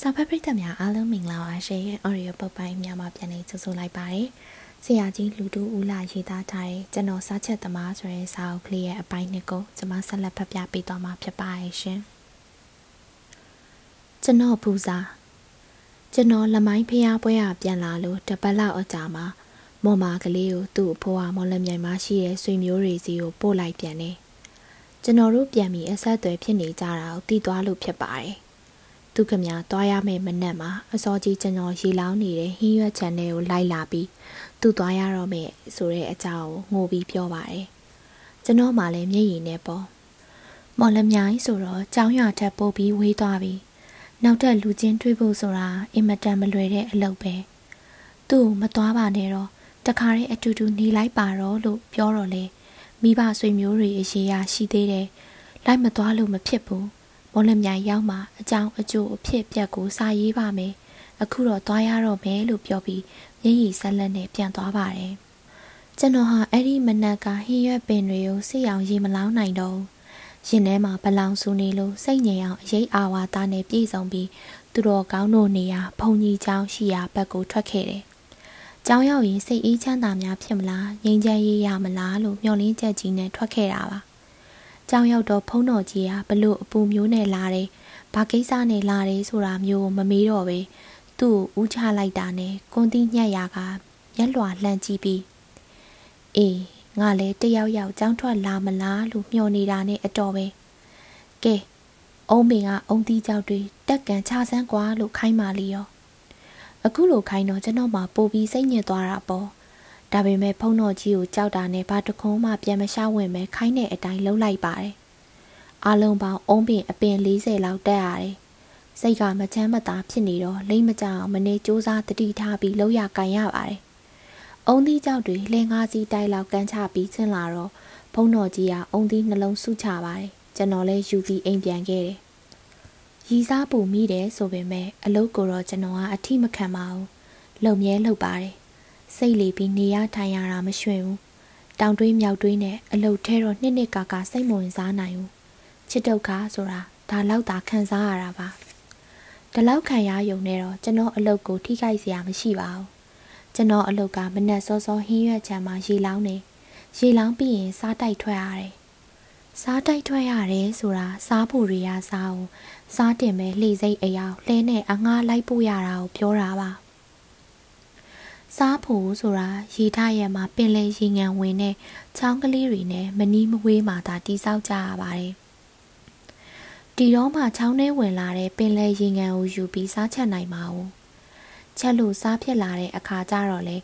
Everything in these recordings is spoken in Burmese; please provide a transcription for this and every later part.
စာဖတ်ပရိသတ်များအားလုံးမင်္ဂလာပါရှင်။ Audio ပုတ်ပိုင်းများမှာပြန်လည်ကြိုဆိုလိုက်ပါတယ်။ဆရာကြီးလူတူဦးလာရေးသားထားတဲ့ကျွန်တော်စားချက်သမားဆိုတဲ့စာအုပ်ကလေးရဲ့အပိုင်းနှစ်ကိုကျွန်မဆက်လက်ဖတ်ပြပေးသွားမှာဖြစ်ပါရဲ့ရှင်။ကျွန်တော်ပူစာကျွန်တော်လမိုင်းဖျားပွဲရပြန်လာလို့တပတ်လောက်အကြာမှာမော်မာကလေးကိုသူ့အဖိုးကမော်လမြိုင်မှာရှိတဲ့ဆွေမျိုးတွေစီကိုပို့လိုက်ပြန်တယ်။ကျွန်တော်တို့ပြန်ပြီးအဆက်အသွယ်ဖြစ်နေကြတာကိုသိသွားလို့ဖြစ်ပါတယ်။ သူကမြသွားရမယ့်မနက်မှာအစောကြီးကျွန်တော်ရေလောင်းနေတဲ့ဟင်းရွက်ချန်ထဲကိုလိုက်လာပြီးသူသွားရတော့မယ်ဆိုတဲ့အကြောင်းကိုငိုပြီးပြောပါတယ်။ကျွန်တော်မှလည်းမျက်ရည်နဲ့ပေါ့။မော်လမြိုင်ဆိုတော့ကြောင်းရွာထက်ပိုပြီးဝေးသွားပြီ။နောက်ထပ်လူချင်းတွေ့ဖို့ဆိုတာအင်မတန်မလွယ်တဲ့အလုပ်ပဲ။သူ့ကိုမသွားပါနဲ့တော့တခါတည်းအတူတူနေလိုက်ပါတော့လို့ပြောတော့လေမိဘဆွေမျိုးတွေအရေးရရှိသေးတယ်။လိုက်မသွားလို့မဖြစ်ဘူး မော်လမြိုင်ရောက်မှအကြောင်းအကျိုးအဖြစ်ပြက်ကိုစာရေးပါမယ်အခုတော့သွားရတော့မယ်လို့ပြောပြီးမျက်ရည်ဆက်လက်နဲ့ပြန်သွားပါတယ်ကျွန်တော်ဟာအဲ့ဒီမနက်ကဟင်းရွက်ပင်တွေကိုစိတ်အောင်ရေမလောင်းနိုင်တော့ရင်ထဲမှာဘလောင်ဆူနေလို့စိတ်ငြိမ်အောင်အရေးအာဝါသားနဲ့ပြေဆုံးပြီးသူတော်ကောင်းတို့နေရာဘုံကြီးချောင်းရှိရာဘက်ကိုထွက်ခဲ့တယ်။ကြောင်ရောက်ရင်စိတ်အေးချမ်းသာများဖြစ်မလားငြိမ်ချမ်းရေးရမလားလို့မျှော်လင့်ချက်ကြီးနဲ့ထွက်ခဲ့တာပါ ကြောင်ရောက်တော့ဖုံးတော်ကြီးဟာဘလို့အပူမျိုးနဲ့လာတယ်။ဘာကိစ္စနဲ့လာတယ်ဆိုတာမျိုးမမေးတော့ပဲသူ့ကိုဦးချလိုက်တာနဲ့ကွန်တီးညက်ရာကမျက်လွှာလှမ်းကြည့်ပြီးအေးငါလည်းတယောက်ယောက်ကြောင်းထွက်လာမလားလို့မျှော်နေတာနဲ့အတော်ပဲ။ကဲအုံးပင်ကအုံတီးကြောက်တွေတက်ကန်ချဆန်းကွာလို့ခိုင်းပါလီရော။အခုလိုခိုင်းတော့ကျွန်တော်မှပိုပြီးစိတ်ညစ်သွားတာပေါ့ ဒါပေမဲ့ဖုံတော်ကြီးကိုကြောက်တာနဲ့ဘာတခုံးမှပြန်မရှောက်ဝင်ပဲခိုင်းတဲ့အတိုင်းလှုပ်လိုက်ပါတယ်။အားလုံးပေါင်းအုံးပင်အပင်40လောက်တက်ရတယ်။စိတ်ကမချမ်းမသာဖြစ်နေတော့လိမ့်မကြအောင်မနေစူးစမ်းတတိထားပြီးလှုပ်ရကန်ရပါတယ်။အုံးသီးကြောက်တွေလှင်ငါးစီးတိုက်လောက်ကန်းချပြီးဆင်းလာတော့ဖုံတော်ကြီးကအုံးသီးနှလုံးစုချပါတယ်။ကျွန်တော်လည်းယူပြီးအိမ်ပြန်ခဲ့တယ်။ရီစားပူမိတယ်ဆိုပေမဲ့အလုပ်ကိုတော့ကျွန်တော်ကအထိမခံပါဘူး။လုံမြဲလုပ်ပါတယ်။ စိတ်လီပြီးနေရထိုင်ရတာမရွှင်ဘူးတောင်တွေးမြောက်တွေးနဲ့အလုတ်ထဲတော့နှစ်နှစ်ကာကာစိတ်မဝင်စားနိုင်ဘူးချစ်ဒုက္ခဆိုတာဒါလောက်သာခံစားရတာပါဒီလောက်ခံရယုံနဲ့တော့ကျွန်တော်အလုတ်ကိုထိခိုက်စရာမရှိပါဘူးကျွန်တော်အလုတ်ကမနက်စောစောဟင်းရွက်ချမ်းမှာရေလောင်းနေရေလောင်းပြီးရင်စားတိုက်ထွက်ရတယ်စားတိုက်ထွက်ရတယ်ဆိုတာစားဖို့ရိယာစားအောင်စားတင်မဲ့လှေစိတ်အယောင်လှဲနဲ့အငှားလိုက်ပို့ရတာကိုပြောတာပါ စားဖို့ဆိုတာရေထရက်မှာပင်လယ်ရေငံဝင်တဲ့ချောင်းကလေးတွေနဲ့မနီးမဝေးမှသာတိဆောက်ကြရပါတယ်။ဒီတော့မှချောင်းထဲဝင်လာတဲ့ပင်လယ်ရေငံကိုယူပြီးစားချက်နိုင်ပါဘူး။ချက်လို့စားဖြစ်လာတဲ့အခါကျတော့လေ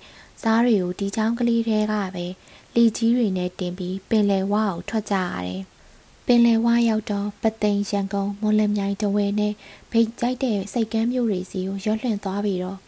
စားတွေကိုဒီချောင်းကလေးထဲကပဲလီကြီးတွေနဲ့တင်ပြီးပင်လယ်ဝါကိုထွက်ကြရတယ်။ပင်လယ်ဝါရောက်တော့ပသိမ်ရန်ကုန်မွန်လမြိုင်တဝဲနဲ့ဖိတ်ကြိုက်တဲ့စိတ်ကမ်းမျိုးတွေစီကိုရွတ်လွှင့်သွားပြီးတော့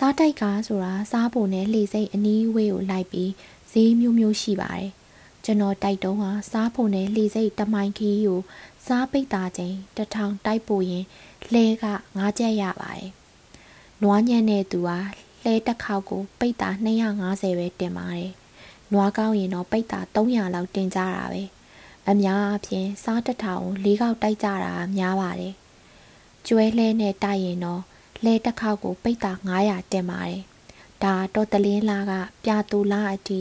စားတိုက်ကားဆိုတာစားဖို့နဲ့လှေစိတ်အနီးဝေးကိုလိုက်ပြီးဈေးမျိုးမျိုးရှိပါတယ်။ကျွန်တော်တိုက်တုံးဟာစားဖို့နဲ့လှေစိတ်တမိုင်ခီးကိုစားပိတ်တာချင်းတထောင်တိုက်ပို့ရင်လှဲကငါးချက်ရပါတယ်။နွားညံ့တဲ့သူဟာလှဲတစ်ခေါက်ကို ပိတ်တာ250ပဲတင်ပါတယ်။နွားကောင်းရင်တော့ပိတ်တာ300လောက်တင်ကြတာပဲ။အများအပြားစားတစ်ထောင်ကို၄ခေါက်တိုက်ကြတာများပါတယ်။ကျွဲလှဲနဲ့တိုက်ရင်တော့ လဲတစ်ခေါက်ကို ပိတ်တာ900တင်ပါတယ်။ဒါတော့တလင်းလာက ပြာတူလာအတီ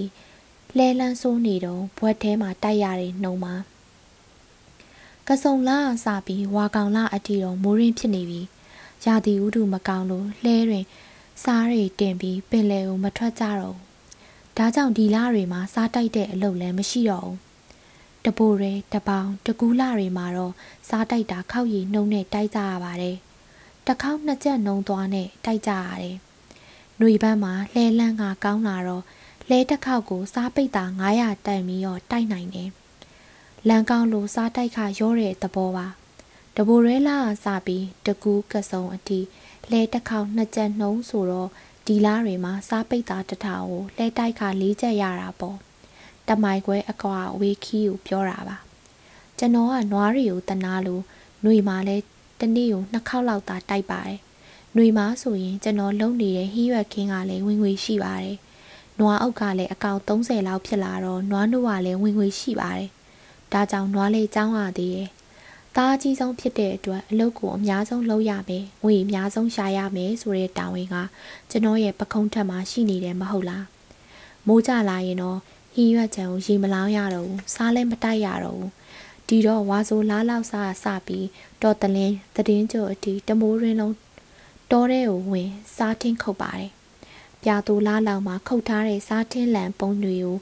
လဲလန်းဆိုးနေတော့ဘွက်ထဲမှာတိုက်ရတဲ့နှုံမှာကစုံလာစပြီးဝါကောင်လာအတီတော့မိုးရင်းဖြစ်နေပြီ။ရာသီဥတုမကောင်းလို့လှဲတွင်စားတွေတင်ပြီးပင်လယ်ကိုမထွက်ကြတော့ဘူး။ဒါကြောင့်ဒီလတွေမှာစားတိုက်တဲ့အလုပ်လည်းမရှိတော့ဘူး။တပိုရဲတပေါင်းတကူးလာတွေမှာတော့စားတိုက်တာခောက်ရည်နှုံနဲ့တိုက်ကြရပါတယ်။ တစ်ခေါက်နှစ်ချက်နှုံသွားနဲ့တိုက်ကြရတယ်။ຫນွေပန်းမှာလှဲလန်းကကောင်းလာတော့လဲတစ်ခေါက်ကိုစားပိတ်တာ900တိုင်ပြီးတော့တိုက်နိုင်တယ်။လန်ကောင်းလိုစားတိုက်ခါရောတဲ့သဘောပါ။တဘိုရဲလာစပြီးတကူးကစုံအတီလဲတစ်ခေါက်နှစ်ချက်နှုံဆိုတော့ဒီလားတွေမှာစားပိတ်တာတစ်ထောင်ကိုလဲတိုက်ခါ၄ချက်ရတာပေါ့။တမိုင်ခွဲအကွာဝေးခီးကိုပြောတာပါ။ကျွန်တော်ကနွားတွေကိုတနာလို့ຫນွေမှာလဲ တနေ့ကိုနှစ်ခေါက်လောက်သာတိုက်ပါတယ်။ຫນွေမှာဆိုရင်ကျွန်တော်လုံနေတဲ့ဟင်းရွက်ခင်းကလည်းဝင်ငွေရှိပါတယ်။နွားအုပ်ကလည်းအကောင်30လောက်ဖြစ်လာတော့နွားနှုတ်ကလည်းဝင်ငွေရှိပါတယ်။ဒါကြောင့်နွားလေးចောင်းရသေးတယ်။ သားအကြီးဆုံးဖြစ်တဲ့အတွက်အလုပ်ကိုအများဆုံးလုပ်ရမယ်ငွေအများဆုံးရှာရမယ်ဆိုတဲ့တာဝန်ကကျွန်တော်ရဲ့ပခုံးထက်မှာရှိနေတယ်မဟုတ်လားမိုးကြလာရင်တော့ဟင်းရွက်ချံကိုရေမလောင်းရတော့ဘူးစားလဲမတိုက်ရတော့ဘူးဒီတော့ဝါဆိုလားလောက်စားစပြီး တော်တလင်းသတင်းကြိုအတီတမိုးရင်းလုံးတောထဲကိုဝင် စားထင်းခုတ်ပါတယ်ပြာတူလားလောက်မှာခုတ်ထားတဲ့စားထင်းလံပုံတွေကို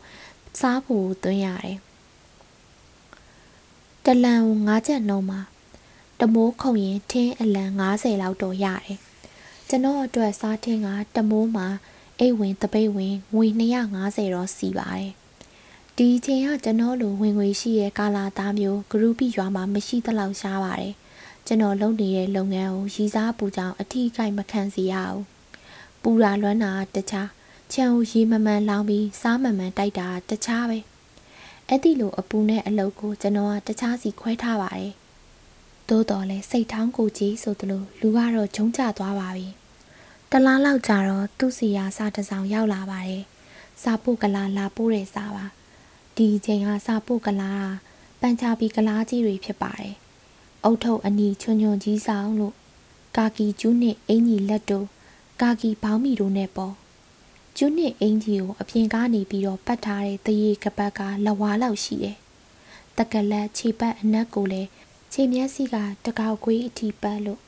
စားဖို့သွင်းရတယ်တလန်ကို၅ချက်နှုံးမှာတမိုးခုံရင်ထင်းအလံ90လောက်တော့ရတယ်ကျွန်တော်အတွက်စားထင်းကတမိုးမှာအိတ်ဝင်တပိတ်ဝင်ငွေ250တော့စီပါတယ်ဒီချိန်ကကျွန်တော်လိုဝင်ငွေရှိရဲ့ကာလာသားမျိုးဂရုပိရွာမှာမရှိသလောက်ရှားပါတယ် ကျွန်တော်လုပ်နေတဲ့လုပ်ငန်းကိုရည်စားပူကြောင်အထီးကိုက်မခံစီရအောင်ပူရာလွမ်းတာတခြားခြံကိုရေမမှန်လောင်းပြီးစားမှန်မှန်တိုက်တာတခြားပဲအဲ့ဒီလိုအပူနဲ့အလုတ်ကိုကျွန်တော်ကတခြားစီခွဲထားပါတယ်သို့တော်လဲစိတ်ထောင်းကိုကြီးဆိုသလိုလူကတော့ဂျုံကျသွားပါပြီတလားလောက်ကြာတော့သူ့စီယာစာတစောင်ရောက်လာပါတယ်စာပုတ်ကလာလာပို့တဲ့စာပါဒီချိန်ကစာပုတ်ကလာပန်ချာပီကလားကြီးတွေဖြစ်ပါတယ် အုတ်ထုတ်အနီချွန်ချွန်ကြီးဆောင်လို့ကာကီကျူးနဲ့အင်ကြီးလက်တို့ကာကီဘောင်းမီတို့နဲ့ပေါ့ကျူးနဲ့အင်ကြီးကိုအပြင်ကနေပြီးတော့ပတ်ထားတဲ့တရေကပတ်ကလဝါလောက်ရှိတယ်တကလက်ခြေပတ်အနက်ကိုလည်းခြေမျက်စိကတကောက်ခွေးအထိပတ်လို့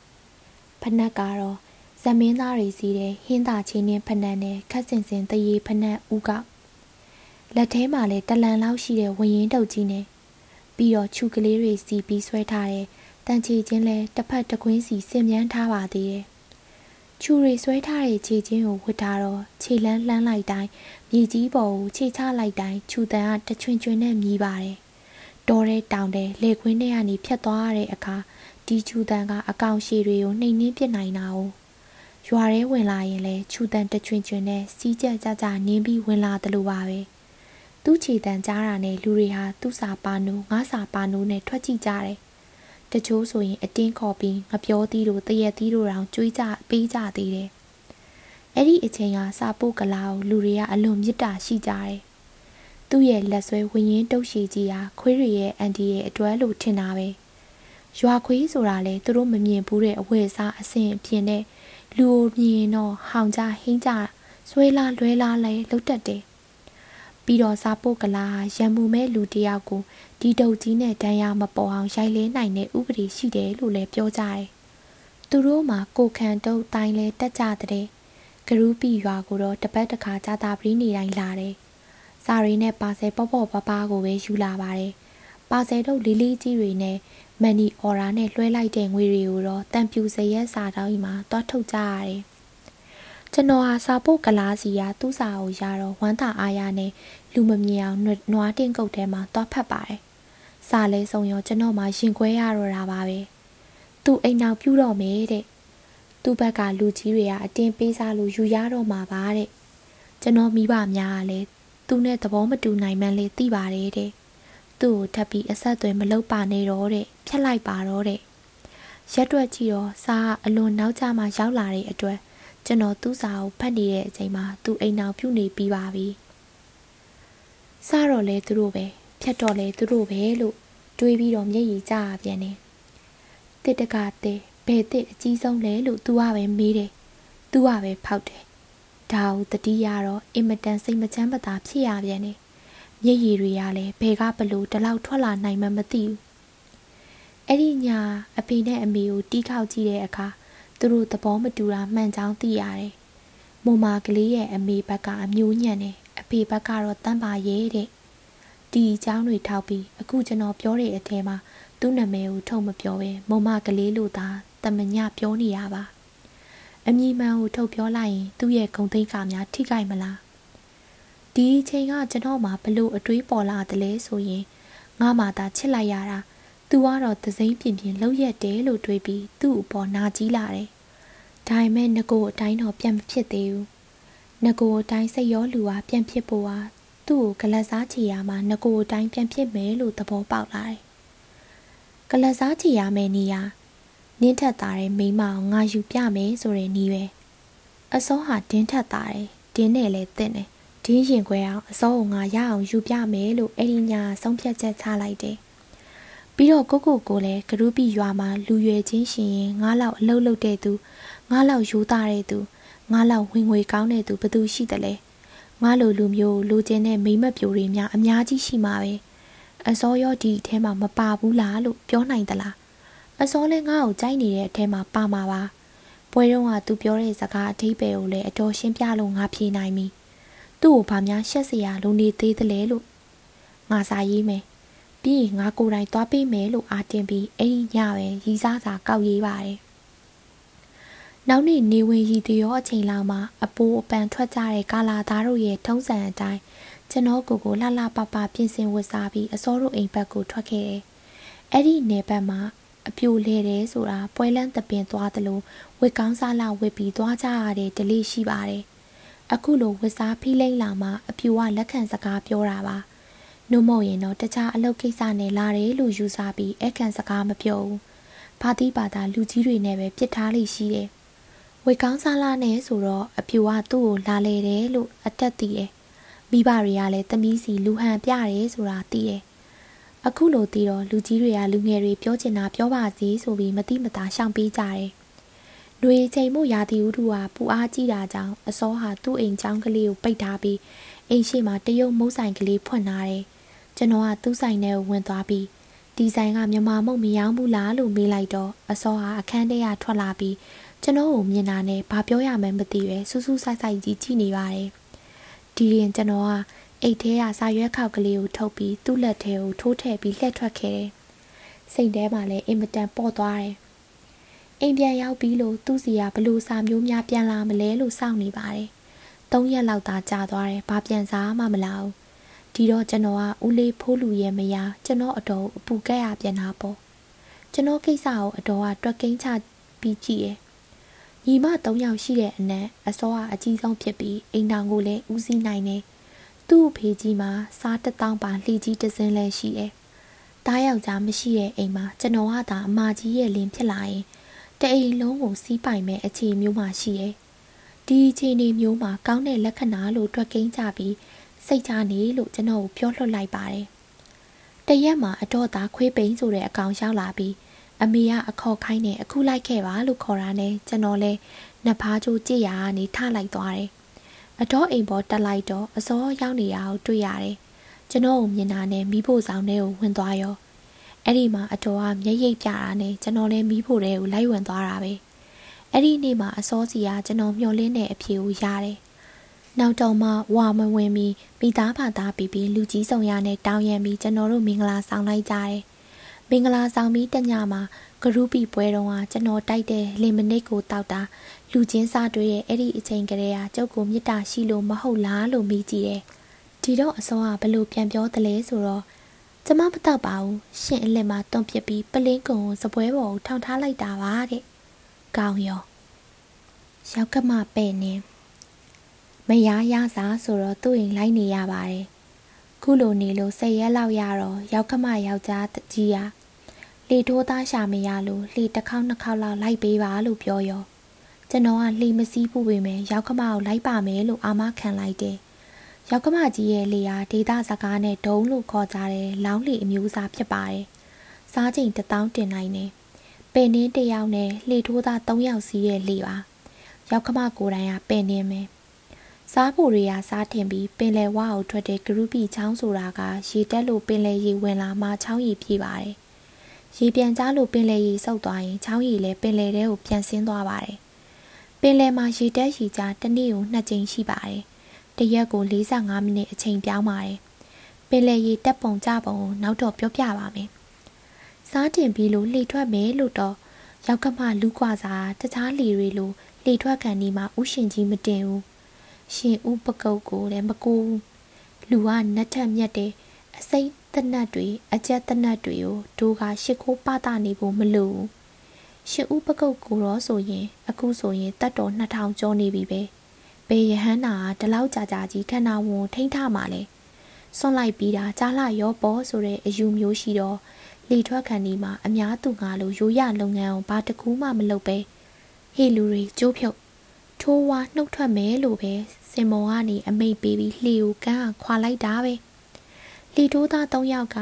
ဖနက်ကတော့ဇမင်းသားတွေစီတဲ့ဟင်းသာချင်းနဲ့ဖနက်နဲ့ခက်စင်စင်တရေဖနက်ဦးကလက်ထဲမှာလည်းတလန်လောက်ရှိတဲ့ဝရင်တုပ်ကြီးနဲ့ပြီးတော့ခြူကလေးတွေစီပြီးဆွဲထားတဲ့ တန်ချီချင်းလဲတစ်ဖက်တစ်ကွင်းစီစင်မြန်းထားပါသေးတယ်။ခြူတွေဆွဲထားတဲ့ခြေချင်းကိုဝတ်ထားတော့ခြေလန်းလှမ်းလိုက်တိုင်းမြေကြီးပေါ်ကိုခြေချလိုက်တိုင်းခြူတန်ကတချွင်ချွင်နဲ့မြည်ပါတယ်။တော်တဲ့တောင်တဲ့လေခွင်းထဲကနေဖြတ်သွားရတဲ့အခါဒီခြူတန်ကအကောင်ရှည်တွေကိုနှိမ်နှင်းပစ်နိုင်တာ哦။ရွာထဲဝင်လာရင်လဲခြူတန်တချွင်ချွင်နဲ့စီးကြကြကြနင်းပြီးဝင်လာတယ်လို့ပါပဲ။သူ့ခြေတန်ကြားတာနဲ့လူတွေဟာသူ့စာပါနိုးငါစာပါနိုးနဲ့ထွက်ကြည့်ကြတယ် တချို့ဆိုရင်အတင်းခေါ်ပြီးငပြောသီးတို့တရက်သီးတို့တောင်ကြွေးကြပေးကြသေးတယ်။အဲ့ဒီအချိန်ကစာပုတ်ကလာကိုလူတွေကအလွန်မြစ်တာရှိကြတယ်။သူ့ရဲ့လက်ဆွဲဝင်းရင်တုတ်ရှိကြီးဟာခွေးတွေရဲ့အန်တီရဲ့အတွဲလို့ထင်တာပဲ။ရွာခွေးဆိုတာလေသူတို့မမြင်ဘူးတဲ့အဝတ်အစားအဆင်အပြင်နဲ့လူကိုမြင်တော့ဟောင်ကြဟင်းကြဆွဲလာလွဲလာလဲလှုပ်တတ်တယ်။ပြီးတော့စာပုတ်ကလာရံမှုမဲ့လူတယောက်ကို ဒီတုတ်ကြီးနဲ့တန်းရမပေါ်အောင်ရိုက်လဲနိုင်တဲ့ဥပဒေရှိတယ်လို့လည်းပြောကြတယ်။သူတို့မှာကိုခံတုတ်တိုင်းလဲတက်ကြတဲ့ဂရူပီရွာကိုတော့တပတ်တခါကြာတာပရိနေတိုင်းလာတယ်။စာရီနဲ့ပါဆယ်ပေါ့ပေါ့ပါပါကိုပဲယူလာပါတယ်။ပါဆယ်တို့လေးလေးကြီးတွေနဲ့မန်နီအော်ရာနဲ့လွှဲလိုက်တဲ့ငွေတွေကိုတော့တန်ပြူစရက်စာတောင်းမှာတွားထုတ်ကြရတယ်။ကျွန်တော်ဟာစာပုတ်ကလားစီကသူ့စာကိုရတော့ဝမ်းသာအားရနဲ့လူမမြင်အောင်နွားတင်ကုတ်ထဲမှာသွားဖတ်ပါတယ်။ စာလဲဆုံးရောကျွန်တော်မှရင်ခွဲရတော့တာပါပဲ။သူ့အိမ်နောက်ပြူတော့မယ်တဲ့။သူ့ဘက်ကလူကြီးတွေကအတင်းပေးစားလို့ယူရတော့မှာပါတဲ့။ကျွန်တော်မိဘများကလည်းသူ့နဲ့သဘောမတူနိုင်မှန်းလေသိပါတယ်တဲ့။သူ့ကိုထပ်ပြီးအဆက်အသွယ်မလုပ်ပါနဲ့တော့တဲ့။ဖြတ်လိုက်ပါတော့တဲ့။ရက်ွက်ကြည့်တော့စာအလွန်နောက်ကျမှရောက်လာတဲ့အတွက်ကျွန်တော်သူ့စာကိုဖတ်နေတဲ့အချိန်မှာသူအိမ်နောက်ပြုတ်နေပြီးပါပြီ။စတော့လဲသူတို့ပဲ ဖြတ်တော့လဲသူတို့ပဲလို့တွေးပြီးတော့မျက်ရည်ကျပြန်တယ်။တစ်တကတဲ့ဘယ်တစ်အကြီးဆုံးလဲလို့သူကပဲမေးတယ်။သူကပဲဖောက်တယ်။ဒါကိုတတိယတော့အင်မတန်စိတ်မချမ်းမသာဖြစ်ရပြန်တယ်။မျက်ရည်တွေကလည်းဘယ်ကဘလို့ဒီလောက်ထွက်လာနိုင်မှမသိဘူး။အဲ့ဒီညာအဖေနဲ့အမေကိုတီးခေါက်ကြည့်တဲ့အခါသူတို့သဘောမတူတာမှန်ကြောင်းသိရတယ်။မုံမာကလေးရဲ့အမေဘက်ကအမျိုးညံ့တယ်အဖေဘက်ကတော့တန်းပါရဲ့တဲ့။ ဒီအကြောင်းတွေထောက်ပြီးအခုကျွန်တော်ပြောတဲ့အထဲမှာသူ့နာမည်ကိုထုတ်မပြောပဲမုံမာကလေးလို့သာတမညပြောနေရပါ။အမည်မှန်ကိုထုတ်ပြောလိုက်ရင်သူ့ရဲ့ဂုံသိက္ခာများထိခိုက်မလား။ဒီအချိန်ကကျွန်တော်မှဘလို့အတွေးပေါ်လာတယ်လဲဆိုရင်ငါမှသာချစ်လိုက်ရတာ။သူကတော့သစိမ့်ပြင်းပြင်းလှုပ်ရက်တယ်လို့တွေးပြီးသူ့အပေါ်နာကြီးလာတယ်။ဒါပေမဲ့ငကိုအတိုင်းတော့ပြန်မဖြစ်သေးဘူး။ငကိုအတိုင်းစိတ်ရောလူဟာပြန်ဖြစ်ဖို့ဟာ သူ့ကိုကလတ်စားချီရမှာငကိုအတိုင်းပြန်ဖြစ်မယ်လို့သဘောပေါက်လာတယ်။ကလတ်စားချီရမယ်နေရာနင်းထက်သားတဲ့မိမအောင်ငါယူပြမယ်ဆိုတဲ့နီးပဲ။အစောဟာတင်းထက်သားတယ်။တင်းနဲ့လည်းတင့်တယ်။ဒင်းရင်ခွဲအောင်အစောကိုငါရအောင်ယူပြမယ်လို့အဲ့ဒီညာဆုံးဖြတ်ချက်ချလိုက်တယ်ပြီးတော့ကိုကိုကိုလည်းဂရုပီရွာမှာလူရွယ်ချင်းရှင်ရင်ငါးလောက်အလုတ်လုတ်တဲ့သူငါးလောက်ယူသားတဲ့သူငါးလောက်ဝင်ငွေကောင်းတဲ့သူဘသူရှိတယ်လဲ ငါလိုလူမျိုးလူချင်းတဲ့မိမပြိုတွေများအများကြီးရှိမှာပဲအစောရောဒီအထဲမှာမပါဘူးလားလို့ပြောနိုင်သလားအစောလဲငါ့ကိုကြိုက်နေတဲ့အထဲမှာပါမှာပါပွဲတော့ကသူပြောတဲ့စကားအထိပ္ပယ်ကိုလည်းအတော်ရှင်းပြလို့ငါဖြေနိုင်ပြီသူ့ကိုဘာများရှက်စရာလုံနေသေးသလဲလို့ငါစာရေးမယ်ပြီးရင်ငါကိုယ်တိုင်သွားပေးမယ်လို့အားတင်ပြီးအဲ့ဒီညပဲရီစားစာကောက်ရေးပါတယ် နောက်နေ့နေဝင်ရီတရောအချိန်လောက်မှာအပိုးအပန်ထွက်ကြတဲ့ကာလာသားတို့ရဲ့ထုံးစံအတိုင်းကျွန်တော်ကိုကိုလှလှပပပြင်ဆင်ဝတ်စားပြီးအစောတို့အိမ်ဘက်ကိုထွက်ခဲ့တယ်။အဲ့ဒီနယ်ဘက်မှာအပြိုလဲတယ်ဆိုတာပွဲလန်းတပင်သွားသလိုဝစ်ကောင်းစားလာဝစ်ပြီးသွားကြရတဲ့ဒလေးရှိပါတယ်။အခုလိုဝစ်စားဖိလိမ့်လာမှအပြိုကလက်ခံစကားပြောတာပါ။နှုတ်မို့ရင်တော့တခြားအလုပ်ကိစ္စနဲ့လာတယ်လို့ယူဆပြီးအခန့်စကားမပြောဘူး။ဘာတိပါတာလူကြီးတွေနဲ့ပဲပြစ်ထားလိမ့်ရှိတယ်။ ဝေကောင်းစားလာနဲ့ဆိုတော့အပြူကသူ့ကိုလာလေတယ်လို့အတက်သိတယ်။မိဘတွေကလည်းသမီးစီလူဟန်ပြတယ်ဆိုတာသိတယ်။အခုလိုသိတော့လူကြီးတွေကလူငယ်တွေပြောချင်တာပြောပါစီဆိုပြီးမတိမတာရှောင်ပေးကြတယ်။နှွေချိန်မှုရာသီဥတုဟာပူအားကြီးတာကြောင့်အစောဟာသူ့အိမ်ချောင်းကလေးကိုပိတ်ထားပြီးအိမ်ရှိမှာတရုတ်မုတ်ဆိုင်ကလေးဖွင့်ထားတယ်။ကျွန်တော်ကသူ့ဆိုင်ထဲကိုဝင်သွားပြီးဒီဆိုင်ကမြန်မာမုတ်မရောဘူးလားလို့မေးလိုက်တော့အစောဟာအခန်းထဲကထွက်လာပြီး ကျွန်တော်ကိုမြင်တာနဲ့ဘာပြောရမှန်းမသိပဲစူးစူးဆိုင်ဆိုင်ကြီးကြည့်နေပါတယ်ဒီရင်ကျွန်တော်ကအိတ်ထဲကစာရွက်ခောက်ကလေးကိုထုတ်ပြီးသူ့လက်ထဲကိုထိုးထည့်ပြီးလှည့်ထွက်ခဲ့တယ်စိတ်ထဲမှာလည်းအင်မတန်ပေါ့သွားတယ်အိမ်ပြန်ရောက်ပြီးလို့သူ့စီကဘလို့စာမျိုးများပြန်လာမလဲလို့စောင့်နေပါတယ်သုံးရက်လောက်သာကြာသွားတယ်ဘာပြန်စားမှမလာဘူးဒီတော့ကျွန်တော်ကဦးလေးဖိုးလူရဲ့မယားကျွန်တော်အတော်အပူကက်ရပြန်တာပေါ့ကျွန်တော်ကိစ္စကိုအတော်ကတွက်ကိန်းချပြီးကြည့်ရယ် ညီမ၃ယောက်ရှိတဲ့အနက်အစောကအကြီးဆုံးဖြစ်ပြီးအိမ်တော်ကိုလည်းဦးစီးနိုင်တယ်သူ့အဖေကြီးမှာစားတထောင်ပါလှီကြီးတစ်စင်းလည်းရှိတယ်တားယောက်ျားမရှိတဲ့အိမ်မှာကျွန်တော်ကသာအမကြီးရဲ့လင်းဖြစ်လာရင်တအိမ်လုံးကိုစီးပိုင်မဲ့အခြေမျိုးမှရှိရဲ့ဒီအခြေအနေမျိုးမှာကောင်းတဲ့လက္ခဏာလို့တွက်ကိန်းကြပြီးစိတ်ချနေလို့ကျွန်တော်ကိုပြောလွှတ်လိုက်ပါတယ်။တရက်မှာအတော့သားခွေးပိန်ဆိုတဲ့အကောင်ရောက်လာပြီး အမေကအခေါ်ခိုင်းနဲ့အခုလိုက်ခဲ့ပါလို့ခေါ်တာနဲ့ကျွန်တော်လဲနှစ်ဖားချိုးကြည့်ရကနေထလိုက်သွားတယ်။အတော့အိမ်ပေါ်တက်လိုက်တော့အစောရောက်နေတာကိုတွေ့ရတယ်။ကျွန်တော်ကိုမြင်တာနဲ့မိဖို့ဆောင်ထဲကိုဝင်သွားရော။အဲ့ဒီမှာအတော်ကမျက်ရည်ပြတာနဲ့ကျွန်တော်လည်းမိဖို့တဲကိုလိုက်ဝင်သွားတာပဲ။အဲ့ဒီနေ့မှာအစောစီကကျွန်တော်မျောလင်းတဲ့အဖြေကိုရတယ်နောက်တော့မှဝါမဝင်မီမိသားဖာသားပြီးပြီးလူကြီးဆောင်ရနဲ့တောင်းရံပြီးကျွန်တော်တို့မင်္ဂလာဆောင်လိုက်ကြတယ်။ မင်္ဂလာဆောင်ပြီးတညမှာဂရုပီပွဲတော်ကကျွန်တော်တိုက်တဲ့လင်မနစ်ကိုတောက်တာလူချင်းစားတွေရဲ့အဲ့ဒီအချိန်ကလေးကကျုပ်ကိုမြစ်တာရှိလို့မဟုတ်လားလို့မိကြည့်တယ်။ဒီတော့အစောကဘလို့ပြန်ပြောသလဲဆိုတော့ကျမမတော့ပါဘူးရှင်အလင်မှာတွန့်ပစ်ပြီးပလင်းကုံကိုစပွဲပေါ်ကိုထောင်ထားလိုက်တာပါတဲ့။ကောင်းရောရောက်ကမပဲ့နေမရရစားဆိုတော့သူ့အိမ်လိုက်နေရပါတယ် ခုလိုနေလို့စိတ်ရက်လောက်ရတော့ရောက်ခမယောက်ျားကြီးရလေထိုးသားရှာမရလို့လေတစ်ခေါက်နှစ်ခေါက်လောက်လိုက်ပေးပါလို့ပြောရောကျွန်တော်ကလှေမစည်းဘူးပေမဲ့ရောက်ခမကိုလိုက်ပါမယ်လို့အာမခံလိုက်တယ်ရောက်ခမကြီးရဲ့လေယာဒေတာစကားနဲ့ဒုံလို့ခေါ်ကြတယ်လောင်းလီအမျိုးအစားဖြစ်ပါတယ်စားချိန်တထောင်တင်နိုင်တယ်ပင်နှင်းတယောက်နဲ့လှေထိုးသား၃ယောက်စီးရဲ့လေပါရောက်ခမကိုယ်တိုင်ကပင်နှင်းမယ် စားဖို့တွေကစားတင်ပြီးပင်လယ်ဝါကိုထွက်တဲ့ဂရုပီချောင်းဆိုတာကရေတက်လို့ပင်လယ်ရေဝင်လာမှချောင်းရီပြေးပါတယ်။ရေပြန်ကြားလို့ပင်လယ်ရေဆုပ်သွားရင်ချောင်းရီလည်းပင်လယ်ထဲကိုပြန်ဆင်းသွားပါတယ်။ပင်လယ်မှာရေတက်ရေကြားတစ်နေ့ကိုနှစ်ကြိမ်ရှိပါတယ်။တရက်ကို45မိနစ်အချိန်ပြောင်းပါတယ်။ပင်လယ်ရေတက်ပုံကြပုံကိုနောက်တော့ပြောပြပါမယ်။စားတင်ပြီးလို့လှေထွက်မယ်လို့တော့ရောက်ကမှလူကွာစာတခြားလှေတွေလိုလှေထွက်ကန်ဒီမှာဥရှင်ကြီးမတင်ဘူး။ ရှင်ဦးပကုတ်ကိုလည်းမကူလူကနတ်ထက်မြက်တဲ့အစိမ့်တနတ်တွေအကြက်တနတ်တွေကိုဒိုးကရှစ်ခိုးပတာနေဖို့မလိုရှင်ဦးပကုတ်ကိုတော့ဆိုရင် အခုဆိုရင်တတ်တော်2000ကျော်နေပြီပဲဘေးယဟန္တာကဒီလောက်ကြာကြာကြီးခန္ဓာဝန်ထိမ့်ထမှာလဲစွန့်လိုက်ပြီးတာကြားလာရောပေါ်ဆိုတဲ့အယူမျိုးရှိတော့လေထွက်ခံဒီမှာအများသူငါလိုရိုးရလုပ်ငန်းကိုဘာတကူမှမလုပ်ပဲဟေလူတွေကျိုးဖြုတ် ထိုးဝါနှုတ်ထွက်မယ်လို့ပဲစင်မောကနေအမိတ်ပေးပြီးလှေကိုကန်းခွာလိုက်တာပဲလှေထိုးသား၃ယောက်က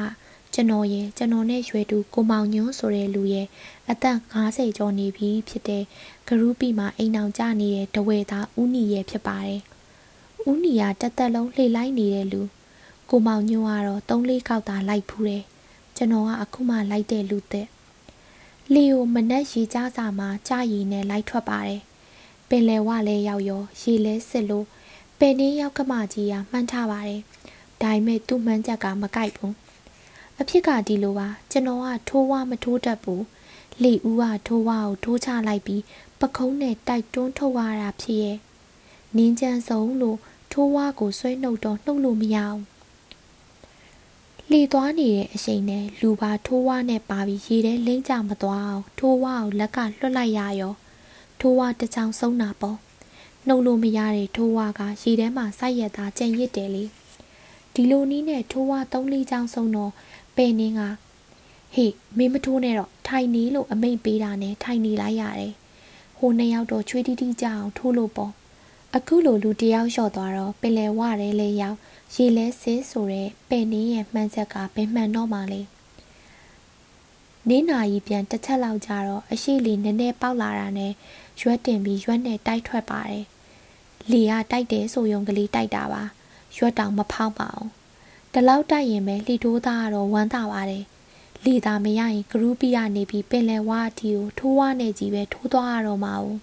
ကျွန်တော်ရဲ့ကျွန်တော်နဲ့ရွယ်တူကိုမောင်ညွန်းဆိုတဲ့လူရဲ့အသက်50ကျော်နေပြီဖြစ်တဲ့ဂရူပီမှာအိမ်အောင်ကြနေတဲ့တဝဲသားဦးနီရဲ့ဖြစ်ပါတယ်။ဦးနီကတက်တက်လုံးလှေလိုက်နေတဲ့လူကိုမောင်ညွန်းကတော့၃လေးခေါက်သာလိုက်ဖူးတယ်။ကျွန်တော်ကအခုမှလိုက်တဲ့လူသက်လီယိုမနက်ရေကြားစာမှာကြာရည်နဲ့လိုက်ထွက်ပါတယ်။ပ င်လယ်ဝလည်းရောက်ရောရေလဲစစ်လို့ပင်နေရောက်ကမကြီးကမှန်းထားပါတယ်။ဒါပေမဲ့သူ့မှန်းချက်ကမကိုက်ဘူး။အဖြစ်ကဒီလိုပါကျွန်တော်ကထိုးဝမထိုးတတ်ဘူး။လီဦးကထိုးဝကိုထိုးချလိုက်ပြီးပခုံးနဲ့တိုက်တွန်းထုတ်ရတာဖြစ်ရဲ့။နင်းချမ်းဆုံးလို့ထိုးဝကိုဆွဲနှုတ်တော့နှုတ်လို့မရအောင်လှေသွားနေတဲ့အချိန်နဲ့လူပါထိုးဝါနဲ့ပါပြီးရေထဲလိမ့်ကြမသွားအောင်ထိုးဝါကိုလက်ကလွှတ်လိုက်ရရော ထိုးဝါတစ်ချောင်းဆုံးတာပေါ့နှုတ်လို့မရတဲ့ထိုးဝါကရေထဲမှာစိုက်ရတာကြံရစ်တယ်လေဒီလိုနီးနဲ့ထိုးဝါသုံးလေးချောင်းဆုံးတော့ပယ်နင်းကဟေ့မင်းမထိုးနဲ့တော့ထိုင်နေလို့အမိတ်ပေးတာနဲ့ထိုင်နေလိုက်ရတယ်ဟိုနှစ်ယောက်တော့ချွေးတီးတီးကြအောင်ထိုးလို့ပေါ့အခုလိုလူတယောက်လျှော့သွားတော့ပင်လယ်ဝရဲလေရောက်ရေလဲဆင်းဆိုတဲ့ပဲ့နင်းရဲ့မှန်ချက်ကဘယ်မှန်တော့မှလဲ နင်းနာကြီးပြန်တစ်ချက်လောက်ကြတော့အရှိလီနည်းနည်းပေါက်လာတာနဲ့ရွက်တင်ပြီးရွက်နဲ့တိုက်ထွက်ပါတယ်လီကတိုက်တယ်ဆိုယုံကလေးတိုက်တာပါရွက်တောင်မဖောက်ပါအောင်တလောက်တိုက်ရင်ပဲလှီထိုးသားကတော့ဝမ်းသာပါတယ်လီသာမရရင်ဂရူပီကနေပြီးပင်လယ်ဝါအတီကိုထိုးဝါနဲ့ကြီးပဲထိုးသွားရတော့မှာဘူး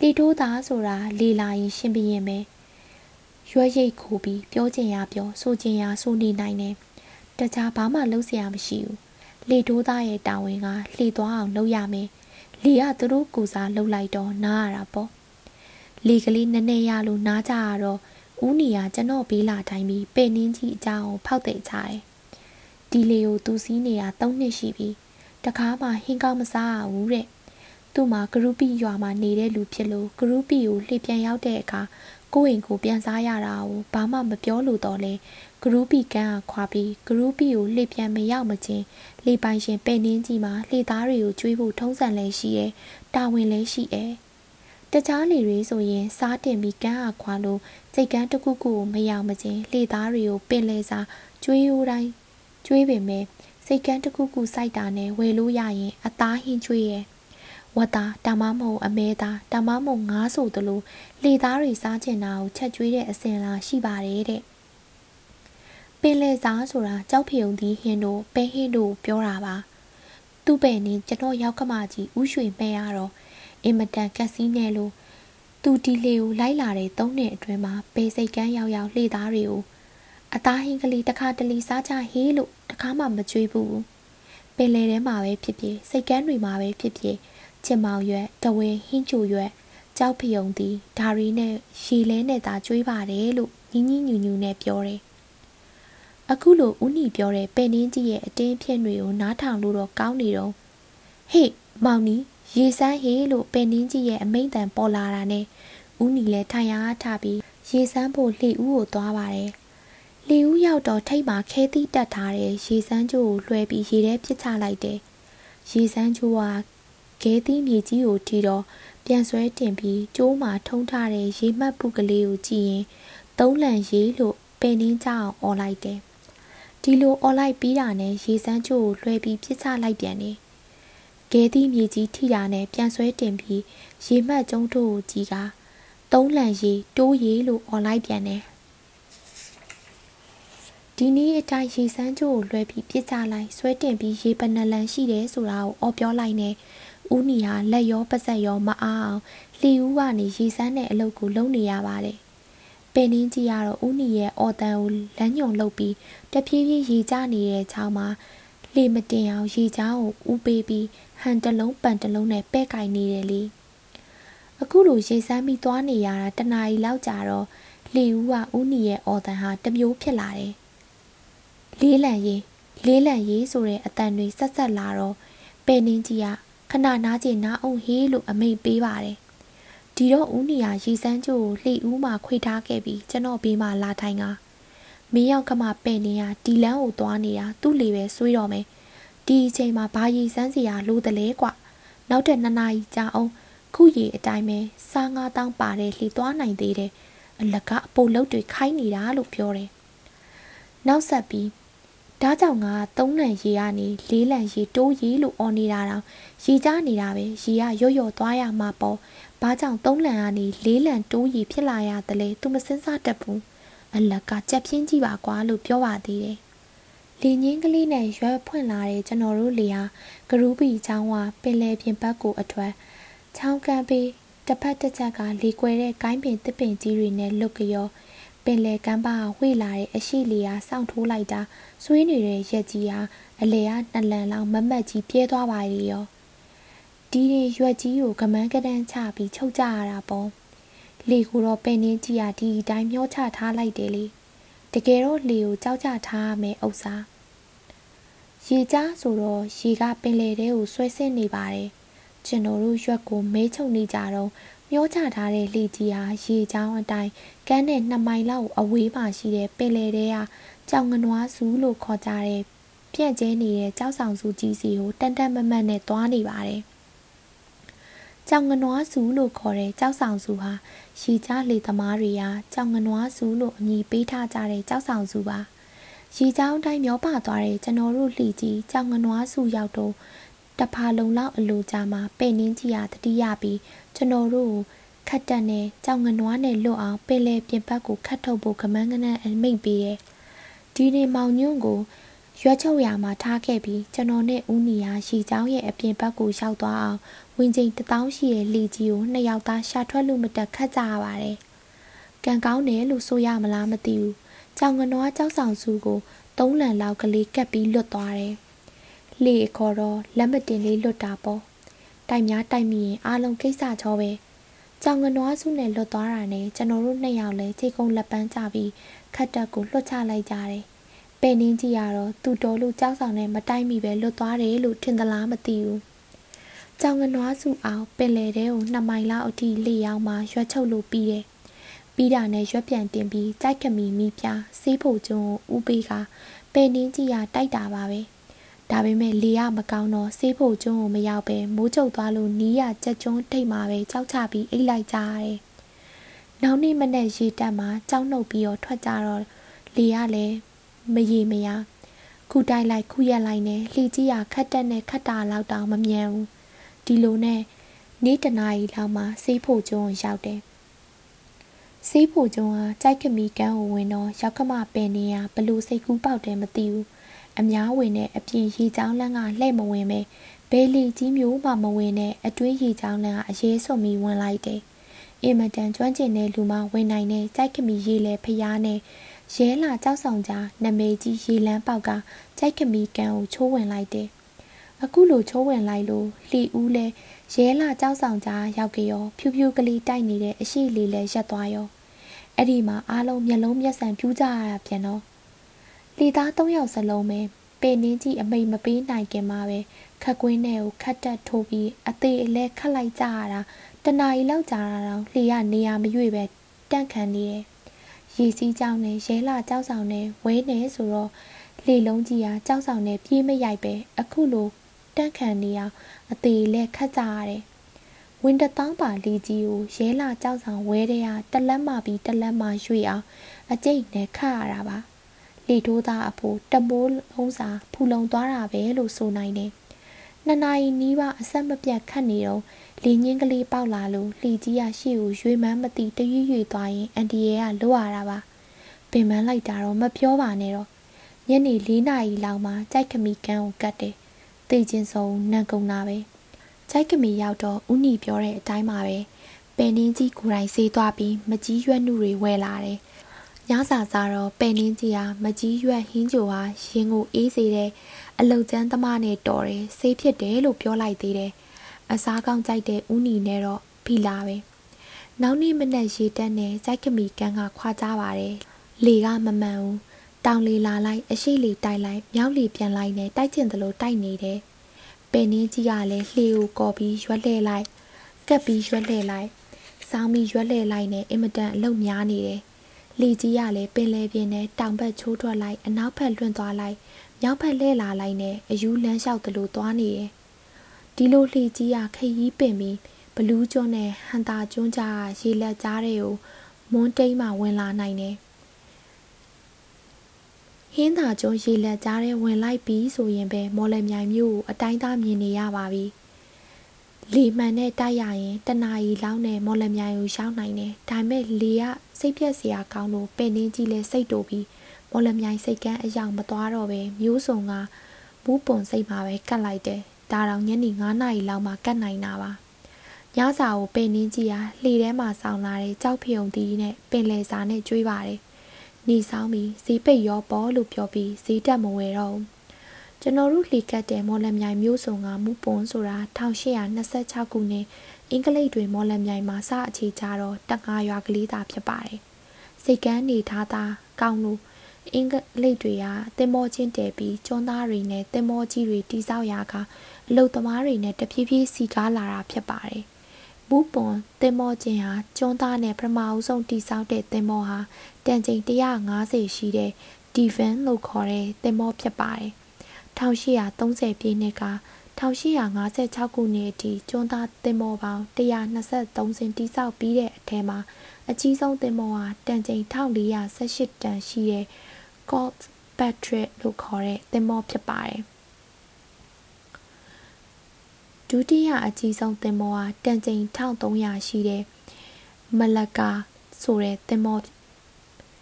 လီထိုးသားဆိုတာလီလာရင်ရှင်းပြရင်ပဲရွက်ရိတ်ခိုးပြီးပြောချင်ရပြောဆိုချင်ရဆိုနေနိုင်တယ်တခြားဘာမှလုပ်เสียမရှိဘူး လေတိုးသားရဲ့တာဝန်ကလှေသွားအောင်လုပ်ရမယ်လေကသူတို့ကိုစားလှုပ်လိုက်တော့နားရတာပေါ့လေကလေးနည်းနည်းရလို့နားကြရတော့ဦးနီကကျွန်တော်ဘေးလာတိုင်းပြီးပဲ့နင်းကြီးအကြောင်းကိုဖောက်တဲ့ချတယ်ဒီလေကိုသူစီးနေတာ၃နှစ်ရှိပြီတခါမှဟင်းကောင်းမစားရဘူးတဲ့သူ့မှာဂရူပီရွာမှာနေတဲ့လူဖြစ်လို့ဂရူပီကိုလှေပြန်ရောက်တဲ့အခါကိုယ့်အိမ်ကိုပြန်စားရတာကိုဘာမှမပြောလို့တော့လဲ ဂရူပီကန်းကခွာပြီးဂရူပီကိုလှေပြန်မရောက်မချင်းလေပိုင်ရှင်ပဲ့နှင်းကြီးမှာလှေသားတွေကိုကျွေးဖို့ထုံးစံလည်းရှိရဲတာဝန်လည်းရှိရဲတခြားလေတွေဆိုရင်စားတင်ပြီးကန်းအားခွာလို့စိတ်ကန်းတစ်ခုခုကိုမရောက်မချင်းလှေသားတွေကိုပင်လေစာကျွေးရိုးတိုင်းကျွေးပေမဲ့စိတ်ကန်းတစ်ခုခုစိုက်တာနဲ့ဝယ်လို့ရရင်အသားဟင်းကျွေးရဲ့ဝတ်သားတမမုံအမဲသားတမမုံငါးဆိုသလိုလေသားတွေစားကျင်တာကိုချက်ကျွေးတဲ့အစဉ်လာရှိပါတယ်တဲ့ ပင်လေစားဆိုတာကြောက်ဖြုံသီးဟင်းတို့ပဲဟင်းတို့ပြောတာပါသူ့ပဲနေကျွန်တော်ရောက်ကမကြီးဥရွှေမဲ့ရတော့အင်မတန်ကက်စီးနေလို့သူဒီလေကိုလိုက်လာတဲ့သုံးနှစ်အတွင်းမှာပေစိတ်ကန်းရောက်ရောက်လှေသားတွေကိုအသားဟင်းကလေးတစ်ခါတလေစားကြဟေးလို့တခါမှမကြွေးဘူးပင်လေထဲမှာပဲဖြစ်ဖြစ်စိတ်ကန်းတွေမှာပဲဖြစ်ဖြစ်ချင်မောင်ရွက်တဝဲဟင်းချိုရွက်ကြောက်ဖယုံသည်ဒါရီနဲ့ရေလဲနဲ့သာကျွေးပါတယ်လို့ညီညီညူညူနဲ့ပြောတယ် အခုလိုဦးနီပြောတဲ့ပဲ့နင်းကြီးရဲ့အတင်းဖြစ်တွေကိုနားထောင်လို့တော့ကောင်းနေတော့ဟေ့မောင်နီရေစမ်းဟေးလို့ပဲ့နင်းကြီးရဲ့အမိန့်တန်ပေါ်လာတာနဲ့ဦးနီလည်းထိုင်ရထပြီးရေစမ်းဖို့လှေဦးကိုသွားပါတယ်လေဦးရောက်တော့ထိတ်မှာခဲသီးတက်ထားတဲ့ရေစမ်းကျိုးကိုလွှဲပြီးရေထဲပစ်ချလိုက်တယ်ရေစမ်းကျိုးကခဲသီးမြေကြီးကိုထီတော့ပြန်ဆွဲတင်ပြီးကျိုးမှာထုံးထားတဲ့ရေမှတ်ပုကလေးကိုကြည့်ရင်သုံးလန်ရေလို့ပင်နှင်းကြအောင်អော်လိုက်တယ် ဒီလိုអော်လိုက်ပြီးတာနဲ့ရေစမ်းကျိုးကိုလွှဲပြီးပြစ်ချလိုက်ပြန်တယ်ခဲသီးမြေကြီးထိတာနဲ့ပြန်ဆွဲတင်ပြီးရေမှတ်ကျုံးတို့ကိုကြည့်ကသုံးလန်ရေတိုးရေလို့អော်လိုက်ပြန်တယ်ဒီနေ့အတိုင်းရေစမ်းကျိုးကိုလွှဲပြီးပြစ်ချလိုက်ဆွဲတင်ပြီးရေပနလန်ရှိတယ်ဆိုတာကိုអော်ပြောလိုက်နဲ့ဦးနီဟာလက်ရောပါဆက်ရောမအားအောင်လှီဦးကနေရေစမ်းတဲ့အလုပ်ကိုလုပ်နေရပါတယ်။ ပင်နှင်းကြီးကတော့ဦးနီရဲ့အော်တန်ကိုလမ်းညွန်လုပ်ပြီးတဖြည်းဖြည်းရေကျနေတဲ့ချောင်းမှာလှေမတင်အောင်ရေချောင်းကိုဦးပေးပြီးဟန်တလုံးပန်တလုံးနဲ့ပဲ့ကင်နေတယ်လေ။အခုလိုရေစမ်းပြီးသွားနေရတာတနာရီလောက်ကြာတော့လှီဦးကဦးနီရဲ့အော်တန်ဟာတမျိုးဖြစ်လာတယ်။လေးလံရေးလေးလံရေးဆိုတဲ့အတန်တွေဆက်ဆက်လာတော့ပယ်နှင်းကြီးကခဏနားကျင်နားအောင်ဟေးလို့အမိတ်ပေးပါတယ် ဒီတော့ဦးနီယာရီစမ်းကျိုးကိုလှေဦးမှာခွေထားခဲ့ပြီးကျွန်တော်ဘေးမှာလာထိုင်ကမင်းရောက်ကမှပဲ့နေရဒီလန်းကိုသွားနေတာသူ့လေပဲဆွေးတော့မယ်ဒီအချိန်မှာဘာရီစမ်းစရာလိုတလဲကွနောက်တဲ့နှစ်နာရီကြာအောင်ခုရီအတိုင်းပဲစားငါးတောင်းပါတဲ့လှေသွားနိုင်သေးတယ်အလကအပိုလုတ်တွေခိုင်းနေတာလို့ပြောတယ်နောက်ဆက်ပြီးဒဒါကြောင့်ငါသုံးလန်ရေကနေလေးလန်ရေတိုးရေလို့អော်နေတာတော့ရေကြားနေတာပဲရေကရော့ရော့သွားရမှာပေါ့ ဘာကြောင့်သုံးလန်ကနေလေးလန်တိုးရေဖြစ်လာရတယ်လဲသူမစင်းစားတတ်ဘူးအလက်ကကြက်ပြင်းကြည့်ပါကွာလို့ပြောပါသေးတယ်လင်းချင်းကလေးနဲ့ရွက်ဖွင့်လာတဲ့ကျွန်တော်တို့လေဟာဂရူးပီချောင်းဝပင်လယ်ပြင်ဘက်ကိုအထွက်ချောင်းကမ်းပေးတစ်ဖက်တစ်ချက်ကလေကွယ်တဲ့ကိုင်းပင်တစ်ပင်ကြီးတွေနဲ့လွတ်ကြောပင်လယ်ကမ်းပါဝှေ့လာတဲ့အရှိလီဟာစောင့်ထိုးလိုက်တာဆွေးနေတဲ့ရက်ကြီးဟာအလေကနှစ်လန်လောက်မမတ်ကြီးပြဲသွားပါလေရော ဒီတွေရွက်ကြီးကိုကမန်းကတန်းချပြီးချုပ်ကြရတာပေါ့လေကိုတော့ပင်နှင်းကြီးဟာဒီအတိုင်းမျောချထားလိုက်တယ်လေတကယ်တော့လေကိုကြောက်ကြထားရမယ်ဥစ္စာရေကြားဆိုတော့ရေကပင်လေထဲကိုဆွဲဆင်းနေပါတယ်ကျွန်တော်တို့ရွက်ကိုမဲချုပ်နေကြတော့မျောချထားတဲ့လေကြီးဟာရေချောင်းအတိုင်းကမ်းနဲ့2မိုင်လောက်အဝေးမှာရှိတဲ့ပင်လယ်ထဲကကြောင်ငနွားစုလို့ခေါ်ကြတဲ့ပြန့်ကျဲနေတဲ့ကြောက်ဆောင်စုကြီးစီကိုတန်တန်မမတ်နဲ့သွားနေပါတယ်။ ကြောင်ငနွားစုလို့ခေါ်တဲ့ကြောက်ဆောင်စုဟာရေကြားလေသမားတွေကကြောင်ငနွားစုလို့အမည်ပေးထားကြတဲ့ကြောက်ဆောင်စုပါ။ရေချောင်းတိုင်းမျောပါသွားတဲ့ကျွန်တော်တို့လှီကြီးကြောင်ငနွားစုရောက်တော့တဖာလုံလောက်အလိုကြမှာပဲ့နှင်းကြီးရတတိယပြီးကျွန်တော်တို့ခတ်တက်နဲ့ကြောင်ငနွားနဲ့လွတ်အောင်ပင်လေပြင်ပတ်ကိုခတ်ထုတ်ဖို့ကမန်းကနန်းအမိတ်ပေးတယ်။ဒီနေ့မောင်ညွန့်ကို ရွက်ချုပ်ရမှာထားခဲ့ပြီးကျွန်တော်နဲ့ဦးနီယာရှီချောင်းရဲ့အပြင်ဘက်ကိုရောက်သွားအောင်ဝင်ချိန်တထောင်ရှိရဲ့လီကြီးကိုနှစ်ယောက်သားရှာထွက်လို့မတက်ခတ်ကြရပါတယ်။ကံကောင်းတယ်လို့ဆိုရမလားမသိဘူး။ကြောင်ငနွားကြောက်ဆောင်စုကိုသုံးလန်လောက်ကလေးကပ်ပြီးလွတ်သွားတယ်။လေခေါ်တော့လက်မတင်လေးလွတ်တာပေါ့။တိုက်များတိုက်မိရင်အားလုံးကိစ္စချောပဲ။ကြောင်ငနွားစုနဲ့လွတ်သွားတာနဲ့ကျွန်တော်တို့နှစ်ယောက်လည်းခြေကုံလက်ပန်းချပြီးခတ်တက်ကိုလွတ်ချလိုက်ကြတယ် ပဲ့နင်းကြီးကတော့သူ့တော်လို့ကြောက်ဆောင်နဲ့မတိုက်မိပဲလွတ်သွားတယ်လို့ထင်သလားမသိဘူး။ကြောင်ငနွားစုအောင်ပင်လေတဲကိုနှစ်မိုင်လောက်အထိလေရောက်မှရွက်ချုပ်လို့ပြီးတယ်။ပြီးတာနဲ့ရွက်ပြန်တင်ပြီးကြိုက်ခမီမိပြစေးဖို့ကျွန်းကိုဥပေးကပဲ့နင်းကြီးကတိုက်တာပါပဲ။ဒါပေမဲ့လေရမကောင်းတော့စေးဖို့ကျွန်းကိုမရောက်ပဲမိုးချုပ်သွားလို့နီးရကြက်ကျွန်းထိတ်မှာပဲကြောက်ချပြီးအိတ်လိုက်ကြရတယ်။နောက်နေ့မနေ့ရေတက်မှာကြောက်နှုတ်ပြီးတော့ထွက်ကြတော့လေရလည်း မရေမရခုတိုက်လိုက်ခုရက်လိုက်နဲ့လှီကြီးရခတ်တက်နဲ့ခတ်တာလောက်တောင်မမြန်ဘူးဒီလိုနဲ့နေ့တနာရီလောက်မှစေးဖို့ကျွန်းရောက်တယ်စေးဖို့ကျွန်းဟာကြိုက်ကမီကန်းကိုဝင်တော့ရောက်ခမပင်နေရဘလို့စိတ်ကူးပေါက်တယ်မသိဘူးအများဝင်တဲ့အပြင်ရေချောင်းလန်းကလှဲ့မဝင်ပဲဘဲလီကြီးမျိုးမှမဝင်တဲ့အတွင်းရေချောင်းလန်းကအရေးဆုံပြီးဝင်လိုက်တယ်အင်မတန်ကျွမ်းကျင်တဲ့လူမှဝင်နိုင်တဲ့ကြိုက်ကမီရေလေဖျားနဲ့ ရဲလာကြောက်ဆောင်ကြားနမေကြီးရေလန်းပေါက်ကကြိုက်ကမီကန်ကိုချိုးဝင်လိုက်တယ်။အခုလိုချိုးဝင်လိုက်လို့လှီဦးလဲရဲလာကြောက်ဆောင်ကြားရောက်ကြရောဖြူဖြူကလေးတိုက်နေတဲ့အရှိလေးလဲရက်သွားရောအဲ့ဒီမှာအားလုံးမျက်လုံးမျက်စံပြူးကြရတာပြန်တော့လှီသား၃ယောက်စလုံးပဲပေနင်းကြီးအမိတ်မပေးနိုင်ခင်မှာပဲခက်ကွင်းနဲ့ကိုခတ်တက်ထိုးပြီးအသေးအလဲခတ်လိုက်ကြရတာတနာရီလောက်ကြာတာတော့လှီကနေရမရွေ့ပဲတန့်ခံနေတယ် ရေစီးကြောင်းနဲ့ရဲလာကြောက်ဆောင်နဲ့ဝဲနေဆိုတော့လေလုံးကြီးဟာကြောက်ဆောင်နဲ့ပြေးမရိုက်ပဲအခုလိုတန့်ခံနေအောင်အသေးလဲခတ်ကြရတယ်ဝင်းတသောင်းပါလီကြီးကိုရဲလာကြောက်ဆောင်ဝဲတဲ့ဟာတလက်မှပြီးတလက်မှရွှေ့အောင်အကျိတ်နဲ့ခတ်ရတာပါလေထိုးသားအဖို့တမိုးလုံးစာဖူလုံသွားတာပဲလို့ဆိုနိုင်တယ် နှစ်နာရီနီးပါအဆက်မပြတ်ခတ်နေတော့လေညင်းကလေးပေါက်လာလို့လှီကြီးရရှေ့ကိုရွေမန်းမသိတရွရွသွားရင်အန်တီရဲ့ကလွတ်ရတာပါပင်မန်းလိုက်တာတော့မပြောပါနဲ့တော့ညနေ၄နာရီလောက်မှကြိုက်ခမီကန်းကိုကတ်တယ်သိချင်းဆုံးနန်ကုန်တာပဲကြိုက်ခမီရောက်တော့ဥနီပြောတဲ့အတိုင်းပါပဲပယ်နင်းကြီးကိုယ်တိုင်ဆေးသွားပြီးမကြီးရွက်နှုတွေဝဲလာတယ်ညစာစားတော့ပယ်နင်းကြီးဟာမကြီးရွက်ဟင်းကြိုဟာရင်ကိုအေးစေတဲ့ အလုတ်ကျန်းသမားနဲ့တော်တယ်ဆေးဖြစ်တယ်လို့ပြောလိုက်သေးတယ်အစားကောင်းကြိုက်တဲ့ဦးနီနဲ့တော့ဖီလာပဲနောက်နေ့မနက်ရေတက်နဲ့ကြိုက်ကမီကန်ကခွာကြပါတယ်လေကမမှန်ဘူးတောင်လေလာလိုက်အရှိလေတိုက်လိုက်မြောက်လေပြန်လိုက်နဲ့တိုက်ကျင်သလိုတိုက်နေတယ်ပင်နင်းကြီးကလည်းလှေကိုကော်ပြီးရွက်လှဲလိုက်ကပ်ပြီးရွက်လှဲလိုက်စောင်းပြီးရွက်လှဲလိုက်နဲ့အင်မတန်အလုတ်များနေတယ်လေကြီးကလည်းပင်လေပြင်းနဲ့တောင်ဘက်ချိုးထွက်လိုက်အနောက်ဘက်လွင့်သွားလိုက် မြောက်ဘက်လှဲလာလိုက်နဲ့အယူလန်းလျှောက်သလိုသွားနေတယ်ဒီလိုလှေကြီးရခရီးပင်ပြီးဘလူးကျွန်းနဲ့ဟန်တာကျွန်းကြားရေလက်ကြားတွေကိုမွန်းတိမ်မှဝင်လာနိုင်တယ်ဟင်းသာကျွန်းရေလက်ကြားထဲဝင်လိုက်ပြီးဆိုရင်ပဲမော်လမြိုင်မြို့ကိုအတိုင်းသားမြင်နေရပါပြီ။လေမှန်နဲ့တိုက်ရရင်တနာရီလောက်နဲ့မော်လမြိုင်ကိုရောက်နိုင်တယ်။ဒါပေမဲ့လေကစိတ်ပြက်စရာကောင်းလို့ပင်နှင်းကြီးလဲစိတ်တူပြီး မော်လမြိုင်စိတ်ကန်းအယောင်မသွားတော့ပဲမျိုးစုံကဘူးပွန်စိတ်မှာပဲကတ်လိုက်တယ်။ဒါတော့ညနေ9နာရီလောက်မှကတ်နိုင်တာပါ။ညစာကိုပင်နှင်းကြီးကလှေထဲမှာဆောင်းလာတဲ့ကြောက်ဖြုံတီးနဲ့ပင်လယ်စာနဲ့ကျွေးပါတယ်။နေဆောင်ပြီးဈေးပိတ်ရောပေါ်လို့ပြောပြီးဈေးတက်မဝယ်တော့ကျွန်တော်တို့လှေကတ်တဲ့မော်လမြိုင်မျိုးစုံကမူပွန်ဆိုတာ1826ခုနှစ်အင်္ဂလိပ်တွေမော်လမြိုင်မှာစအခြေချတော့တငါရွာကလေးသားဖြစ်ပါတယ်စိတ်ကန်းနေထားတာကောင်းလို့ အင်္ဂလိပ်တွေကတင်မောချင်းတဲပြီးကျွန်းသားတွေနဲ့တင်မောကြီးတွေတိဆောက်ရာကအလုတ်သမားတွေနဲ့တဖြည်းဖြည်းစီကားလာတာဖြစ်ပါတယ်ဘူးပွန်တင်မောချင်းဟာကျွန်းသားနဲ့ပထမအဆုံးတိဆောက်တဲ့တင်မောဟာတန်ချိန်150ရှိတဲ့ဒီဗန်လို့ခေါ်တဲ့တင်မောဖြစ်ပါတယ်1830ပြည့်နှစ်က1856ခုနှစ်အထိကျွန်းသားတင်မောပေါင်း123စင်တိဆောက်ပြီးတဲ့အထဲမှာအကြီးဆုံးတင်မောဟာတန်ချိန်1418တန်ရှိတဲ့ Gold Patriot လို့ခေါ်တဲ့တင်မောဖြစ်ပါတယ်ဒုတိယအကြီးဆုံးသင်္ဘောဟာတန်ချိန်1300ရှိတဲ့မလကာဆိုတဲ့သင်္ဘော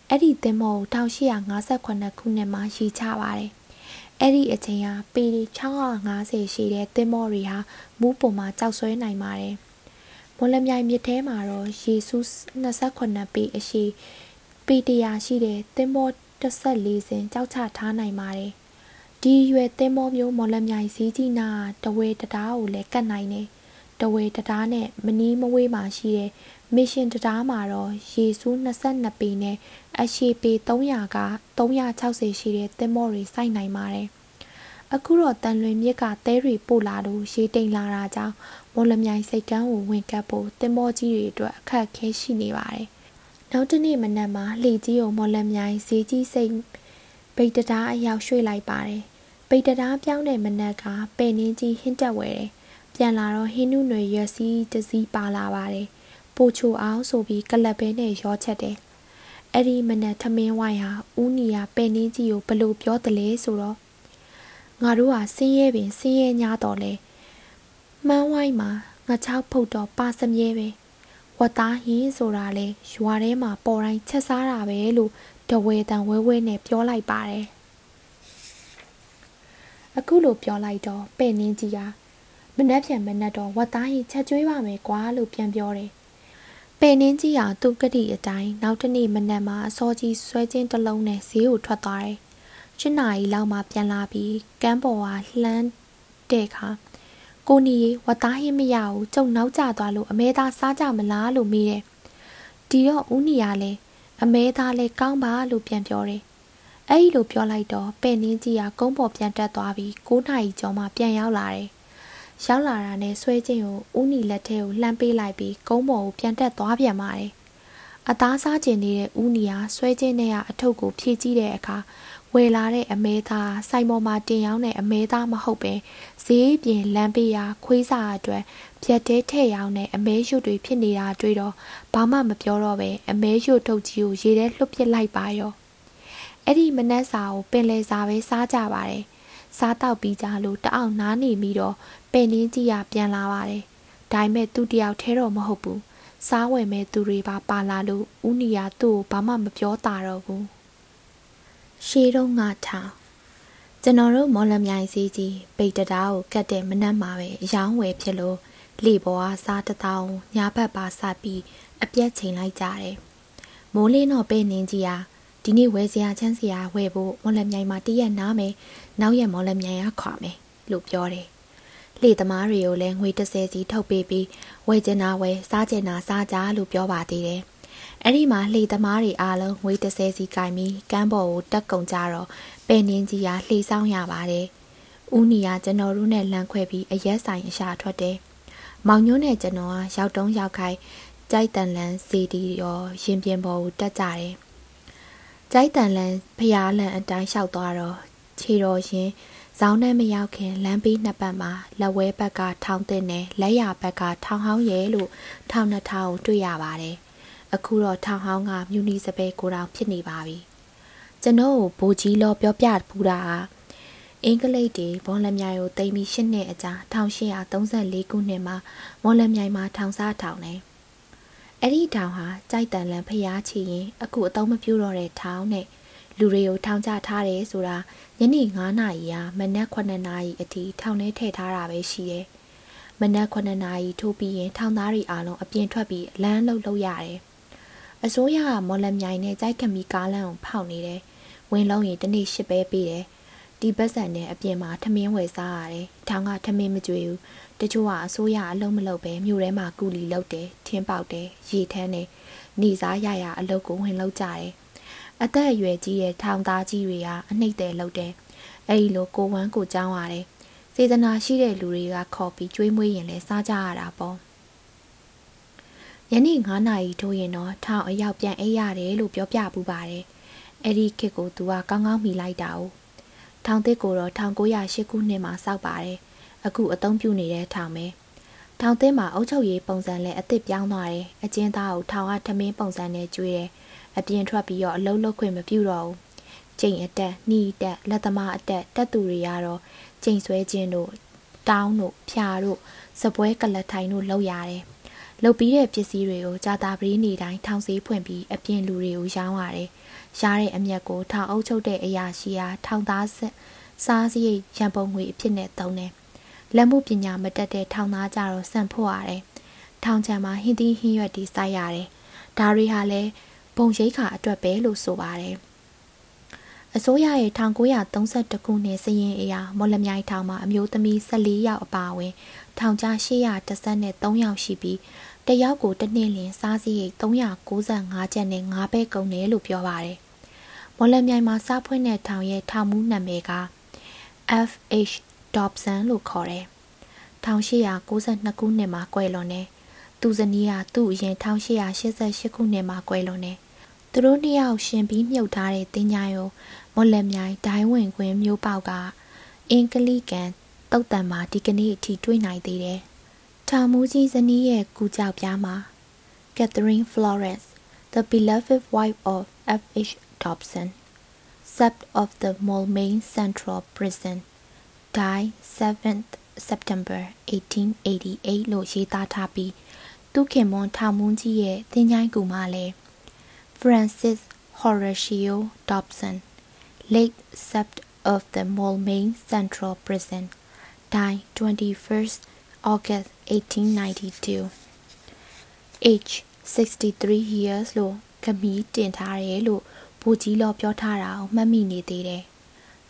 အဲ့ဒီသင်္ဘောကို1858ခုနှစ်မှာရေချပါတယ်အဲ့ဒီအချိန်ဟာပေ650ရှိတဲ့သင်္ဘောတွေဟာမူးပုံမှာကြောက်ဆွဲနိုင်ပါတယ်မော်လမြိုင်မြစ်ထဲမှာတော့ယေစု28ပေအရှိပေ100ရှိတဲ့သင်္ဘော 14စင်ကြောက်ချထားနိုင်ပါတယ်ဒီရွယ်သင်းမောမျိုးမော်လမြိုင်စည်းကြီးနာတဝဲတရားကိုလည်းကတ်နိုင်တယ်တဝဲတရားနဲ့မနီးမဝေးမှာရှိတဲ့မစ်ရှင်တရားမှာတော့ရေစူး22ပေနဲ့အရှိပေ300က360ရှိတဲ့သင်းမောတွေစိုက်နိုင်ပါတယ်အခုတော့တန်လွင်မြစ်ကသဲတွေပို့လာလို့ရေတိမ်လာတာကြောင့်မော်လမြိုင်စိတ်ကမ်းကိုဝင်ကပ်ဖို့သင်းမောကြီးတွေအတွက်အခက်အခဲရှိနေပါတယ် နောက်တနေ့မနက်မှာလှေကြီးကိုမော်လမြိုင်ဈေးကြီးစိတ်ဗိတ်တရားအရောက်ရွှေ့လိုက်ပါတယ်ပိတ်တရားပြောင်းတဲ့မနက်ကပဲ့နှင်းကြီးဟင်းတက်ဝဲတယ်။ပြန်လာတော့ဟင်းနုနွေရွက်စီးတစည်းပါလာပါတယ်။ပိုချိုအောင်ဆိုပြီးကလပ်ဘဲနဲ့ရောချက်တယ်။အဲ့ဒီမနက်ထမင်းဝိုင်းဟာဦးနီယာပဲ့နှင်းကြီးကိုဘလို့ပြောတလဲဆိုတော့ငါတို့ဟာဆင်းရဲပင်ဆင်းရဲ냐တော့လဲ။မှန်းဝိုင်းမှာငါချောက်ဖုတ်တော့ပါစမြဲပဲ။ ဝတ်သားဟင်းဆိုတာလေရွာထဲမှာပေါ်တိုင်းချက်စားတာပဲလို့တဝဲတန်ဝဲဝဲနဲ့ပြောလိုက်ပါတယ်။အခုလိုပြောလိုက်တော့ပဲ့နင်းကြီးကမနှက်ပြန်မနှက်တော့ဝတ်သားရင်ချက်ကျွေးပါမယ်ကွာလို့ပြန်ပြောတယ်ပဲ့နင်းကြီးကသူ့ကတိအတိုင်းနောက်တနေ့မနက်မှာအစောကြီးဆွဲချင်းတစ်လုံးနဲ့ဈေးကိုထွက်သွားတယ်ရှင်းနာရီလောက်မှပြန်လာပြီးကမ်းပေါ်ကလှမ်းတဲ့ခါ ကိုနီဝတ်သားရင်မရဘူးကျုံနောက်ကျသွားလို့အမဲသားစားကြမလားလို့မေးတယ်ဒီတော့ဦးနီကလည်းအမဲသားလည်းကောင်းပါလို့ပြန်ပြောတယ်အဲ့ဒီလိုပြောလိုက်တော့ပဲ့နင်းကြီးကကုန်းပေါ်ပြန်တက်သွားပြီး9နာရီကျော်မှပြန်ရောက်လာတယ်။ရောက်လာတာနဲ့ဆွဲချင်းကိုဦးနီလက်ထဲကိုလှမ်းပေးလိုက်ပြီးကုန်းပေါ်ကိုပြန်တက်သွားပြန်ပါတယ်။အသားစားကျင်နေတဲ့ဦးနီကဆွဲချင်းနဲ့ကအထုပ်ကိုဖြည့်ကြည့်တဲ့အခါ ဝယ်လာတဲ့အမဲသားစိုင်ပေါ်မှာတင်ရောင်းတဲ့အမဲသားမဟုတ်ပဲဈေးပြင်လမ်းပေးရာခွေးစာအတွက်ပြက်တဲထဲ့ရောင်းတဲ့အမဲရွတ်တွေဖြစ်နေတာတွေ့တော့ဘာမှမပြောတော့ပဲအမဲရွတ်ထုတ်ကြီးကိုရေထဲလှုပ်ပစ်လိုက်ပါရောအဲ့ဒီမနက်စာကိုပင်လယ်စာပဲစားကြပါတယ်စားတော့ပြီးကြလို့တအောင်နားနေပြီးတော့ပင်နှင်းကြီးကပြန်လာပါတယ်ဒါပေမဲ့သူတယောက်ထဲတော့မဟုတ်ဘူးစားဝယ်မဲ့သူတွေပါပါလာလို့ဦးနီယာသူ့ကိုဘာမှမပြောတာတော့ဘူး ရှေးတုန်းကထားကျွန်တော်တို့မော်လမြိုင်စီးကြီးပိတ်တရားကိုကတ်တဲ့မနက်မှာပဲအယောင်းဝယ်ဖြစ်လို့လေပေါ်အားစားတထောင်ညာဘက်ပါစပြီးအပြက်ချိန်လိုက်ကြတယ်မိုးလင်းတော့ပဲနင်းကြီးဟာဒီနေ့ဝယ်စရာချမ်းစရာဝယ်ဖို့မော်လမြိုင်မှာတရက်နားမယ်နောက်ရက်မော်လမြိုင်ရခွာမယ်လို့ပြောတယ်။လေသမားတွေကိုလည်းငွေ30စီထုတ်ပေးပြီးဝယ်ကျင်တာဝယ်စားကျင်တာစားကြလို့ပြောပါသေးတယ်။ အဲ့ဒီမှာလေသမားတွေအားလုံးငွေ30စီကင်ပြီးကမ်းပေါ်ကိုတက်ကုန်ကြတော့ပဲနင်းကြီးကလှေဆောင်ရပါတယ်။ဦးနီကကျွန်တော်တို့နဲ့လမ်းခွဲပြီးအရက်ဆိုင်အရှာထွက်တယ်။မောင်ညိုးနဲ့ကျွန်တော်ကရောက်တုံးရောက်ခိုက်ကြိုက်တန်လန်းစီတီရောရင်ပြင်ပေါ်ကိုတက်ကြတယ်။ကြိုက်တန်လန်းဖျားလန်အတိုင်းလျှောက်သွားတော့ခြေတော်ရင်ဇောင်းနဲ့မရောက်ခင်လမ်းဘေးနှစ်ပတ်မှာလက်ဝဲဘက်ကထောင်းတဲ့နဲ့လက်ရဘက်ကထောင်းဟောင်းရဲလို့ထောင်းနှစ်ထောင်တွေ့ရပါတယ်။ အခုတော့ထောင်းဟောင်းကမြူနီစပယ်ကိုတောင်ဖြစ်နေပါပြီ။ကျွန်တော်ကိုဘိုးကြီးလောပြောပြပူတာအင်္ဂလိပ်တွေဘောလမြိုင်ကိုတိမ်ပြီး၈နှစ်အကြာ1834ခုနှစ်မှာမော်လမြိုင်မှာထောင်စားထောင်တယ်အဲ့ဒီထောင်ဟာကြိုက်တန်လန်ဖျားချီရင်အခုအသုံးမပြုတော့တဲ့ထောင်နဲ့လူတွေကိုထောင်ချထားတယ်ဆိုတာညနေ9နာရီကမနက်9နာရီအထိထောင်ထဲထည့်ထားတာပဲရှိတယ်။မနက်9နာရီထိုးပြီးရင်ထောင်သားတွေအားလုံးအပြင်ထွက်ပြီးလမ်းလုံးလုံးရတယ်။ အစိုးရကမော်လမြိုင်နဲ့ကြိုက်ခမီကားလမ်းကိုဖောက်နေတယ်။ဝင်လုံးရင်တနေ့ရှစ်ပဲပေးတယ်။ဒီဘက်ဆန်နဲ့အပြင်မှာထမင်းဝယ်စားရတယ်။ထောင်ကထမင်းမကြွေဘူး။တချို့ကအစိုးရအလုံးမလုပ်ပဲမြို့ထဲမှာကူလီလုပ်တယ်။ထင်းပေါက်တယ်။ရေထမ်းတယ်။နေစားရရအလုပ်ကိုဝင်လုပ်ကြတယ်။အသက်အရွယ်ကြီးတဲ့ထောင်သားကြီးတွေကအနှိမ့်တယ်လုပ်တယ်။အဲဒီလိုကိုဝမ်းကိုကြောင်းရတယ်။စေတနာရှိတဲ့လူတွေကခေါ်ပြီးကျွေးမွေးရင်လည်းစားကြရတာပေါ့။ ယနေ့9နာရီထိုးရင်တော့ထောင်အရောက်ပြန်အိပ်ရတယ်လို့ပြောပြပူပါတယ်။အဲဒီခေတ်ကိုသူကကောင်းကောင်းမိလိုက်တာ哦။ထောင်သစ်ကိုတော့1908ခုနှစ်မှာစောက်ပါတယ်။အခုအသုံးပြုနေတဲ့ထောင်ပဲ။ထောင်သစ်မှာအုပ်ချုပ်ရေးပုံစံလည်းအစ်စ်ပြောင်းသွားတယ်။အကျဉ်းသားကိုထောင်ကထမင်းပုံစံနဲ့ကျွေးတယ်။အပြင်ထွက်ပြီးတော့အလုံးလုံးခွင့်မပြုတော့ဘူးချိန်အတက်နှီးတက်လက်သမားအတက်တက်သူတွေကတော့ချိန်ဆွဲခြင်းတို့တောင်းတို့ဖြာတို့စပွဲကလထိုင်တို့လောက်ရတယ် လုတ်ပြီးတဲ့ပစ္စည်းတွေကိုကြာတာပရီးနေတိုင်းထောင်ဆေးဖွင့်ပြီးအပြင်လူတွေကိုရောင်းရတယ်။ရားတဲ့အမျက်ကိုထောင်အုပ်ချုပ်တဲ့အရာရှိအားထောင်သားဆက်စားစရိတ်ရန်ပုံငွေအဖြစ်နဲ့သုံးတယ်။လက်မှုပညာမတက်တဲ့ထောင်သားကြတော့စံဖို့ရတယ်။ထောင်ချံမှာဟင်းသီးဟင်းရွက်တီးစိုက်ရတယ်။ဒါတွေဟာလည်းဘုံရိတ်ခါအတွက်ပဲလို့ဆိုပါတယ်။အစိုးရရဲ့1932ခုနှစ်စရင်အရာမော်လမြိုင်ထောင်မှာအမျိုးသမီး14ယောက်အပါအဝင်ထောင်ကြား813ယောက်ရှိပြီး တယောက်ကိုတစ်နှစ်လင်စားစရိတ်395ကျပ်နဲ့9ပဲကုန်တယ်လို့ပြောပါတယ်။မော်လမြိုင်မှာစားဖွင့်တဲ့ထောင်ရဲ့ထောင်မူးနာမည်က FH Dobson လို့ခေါ်တယ်။1892ခုနှစ်မှာကွယ်လွန်တယ်။သူဇနီးကသူ့အရင်1888ခုနှစ်မှာကွယ်လွန်တယ်။သူတို့နှစ်ယောက်ရှင်ပြီးမြုပ်ထားတဲ့တင်ညာရုံမော်လမြိုင်ဒိုင်းဝင်ခွင်မျိုးပေါကအင်္ဂလိကန်တုတ်တန်မှာဒီကနေ့အထိတွေ့နိုင်သေးတယ်။ ထောင်မူကြီးဇနီးရဲ့ကူကြောက်ပြားမှာ Catherine Florence the beloved wife of F.H. Dobson sept of the Moulmein Central Prison died 7th September 1888လို့ရေးသားထားပြီးသူခင်မွန်ထောင်မွန်းကြီးရဲ့သင်ချိုင်းကူမလည်း Francis Horatio Dobson late sept of the Moulmein Central Prison died 21st August 1892 age 63 years လို့ခမီးတင်ထားတယ်လို့ဘူကြီးလောပြောထားတာကိုမှတ်မိနေသေးတယ်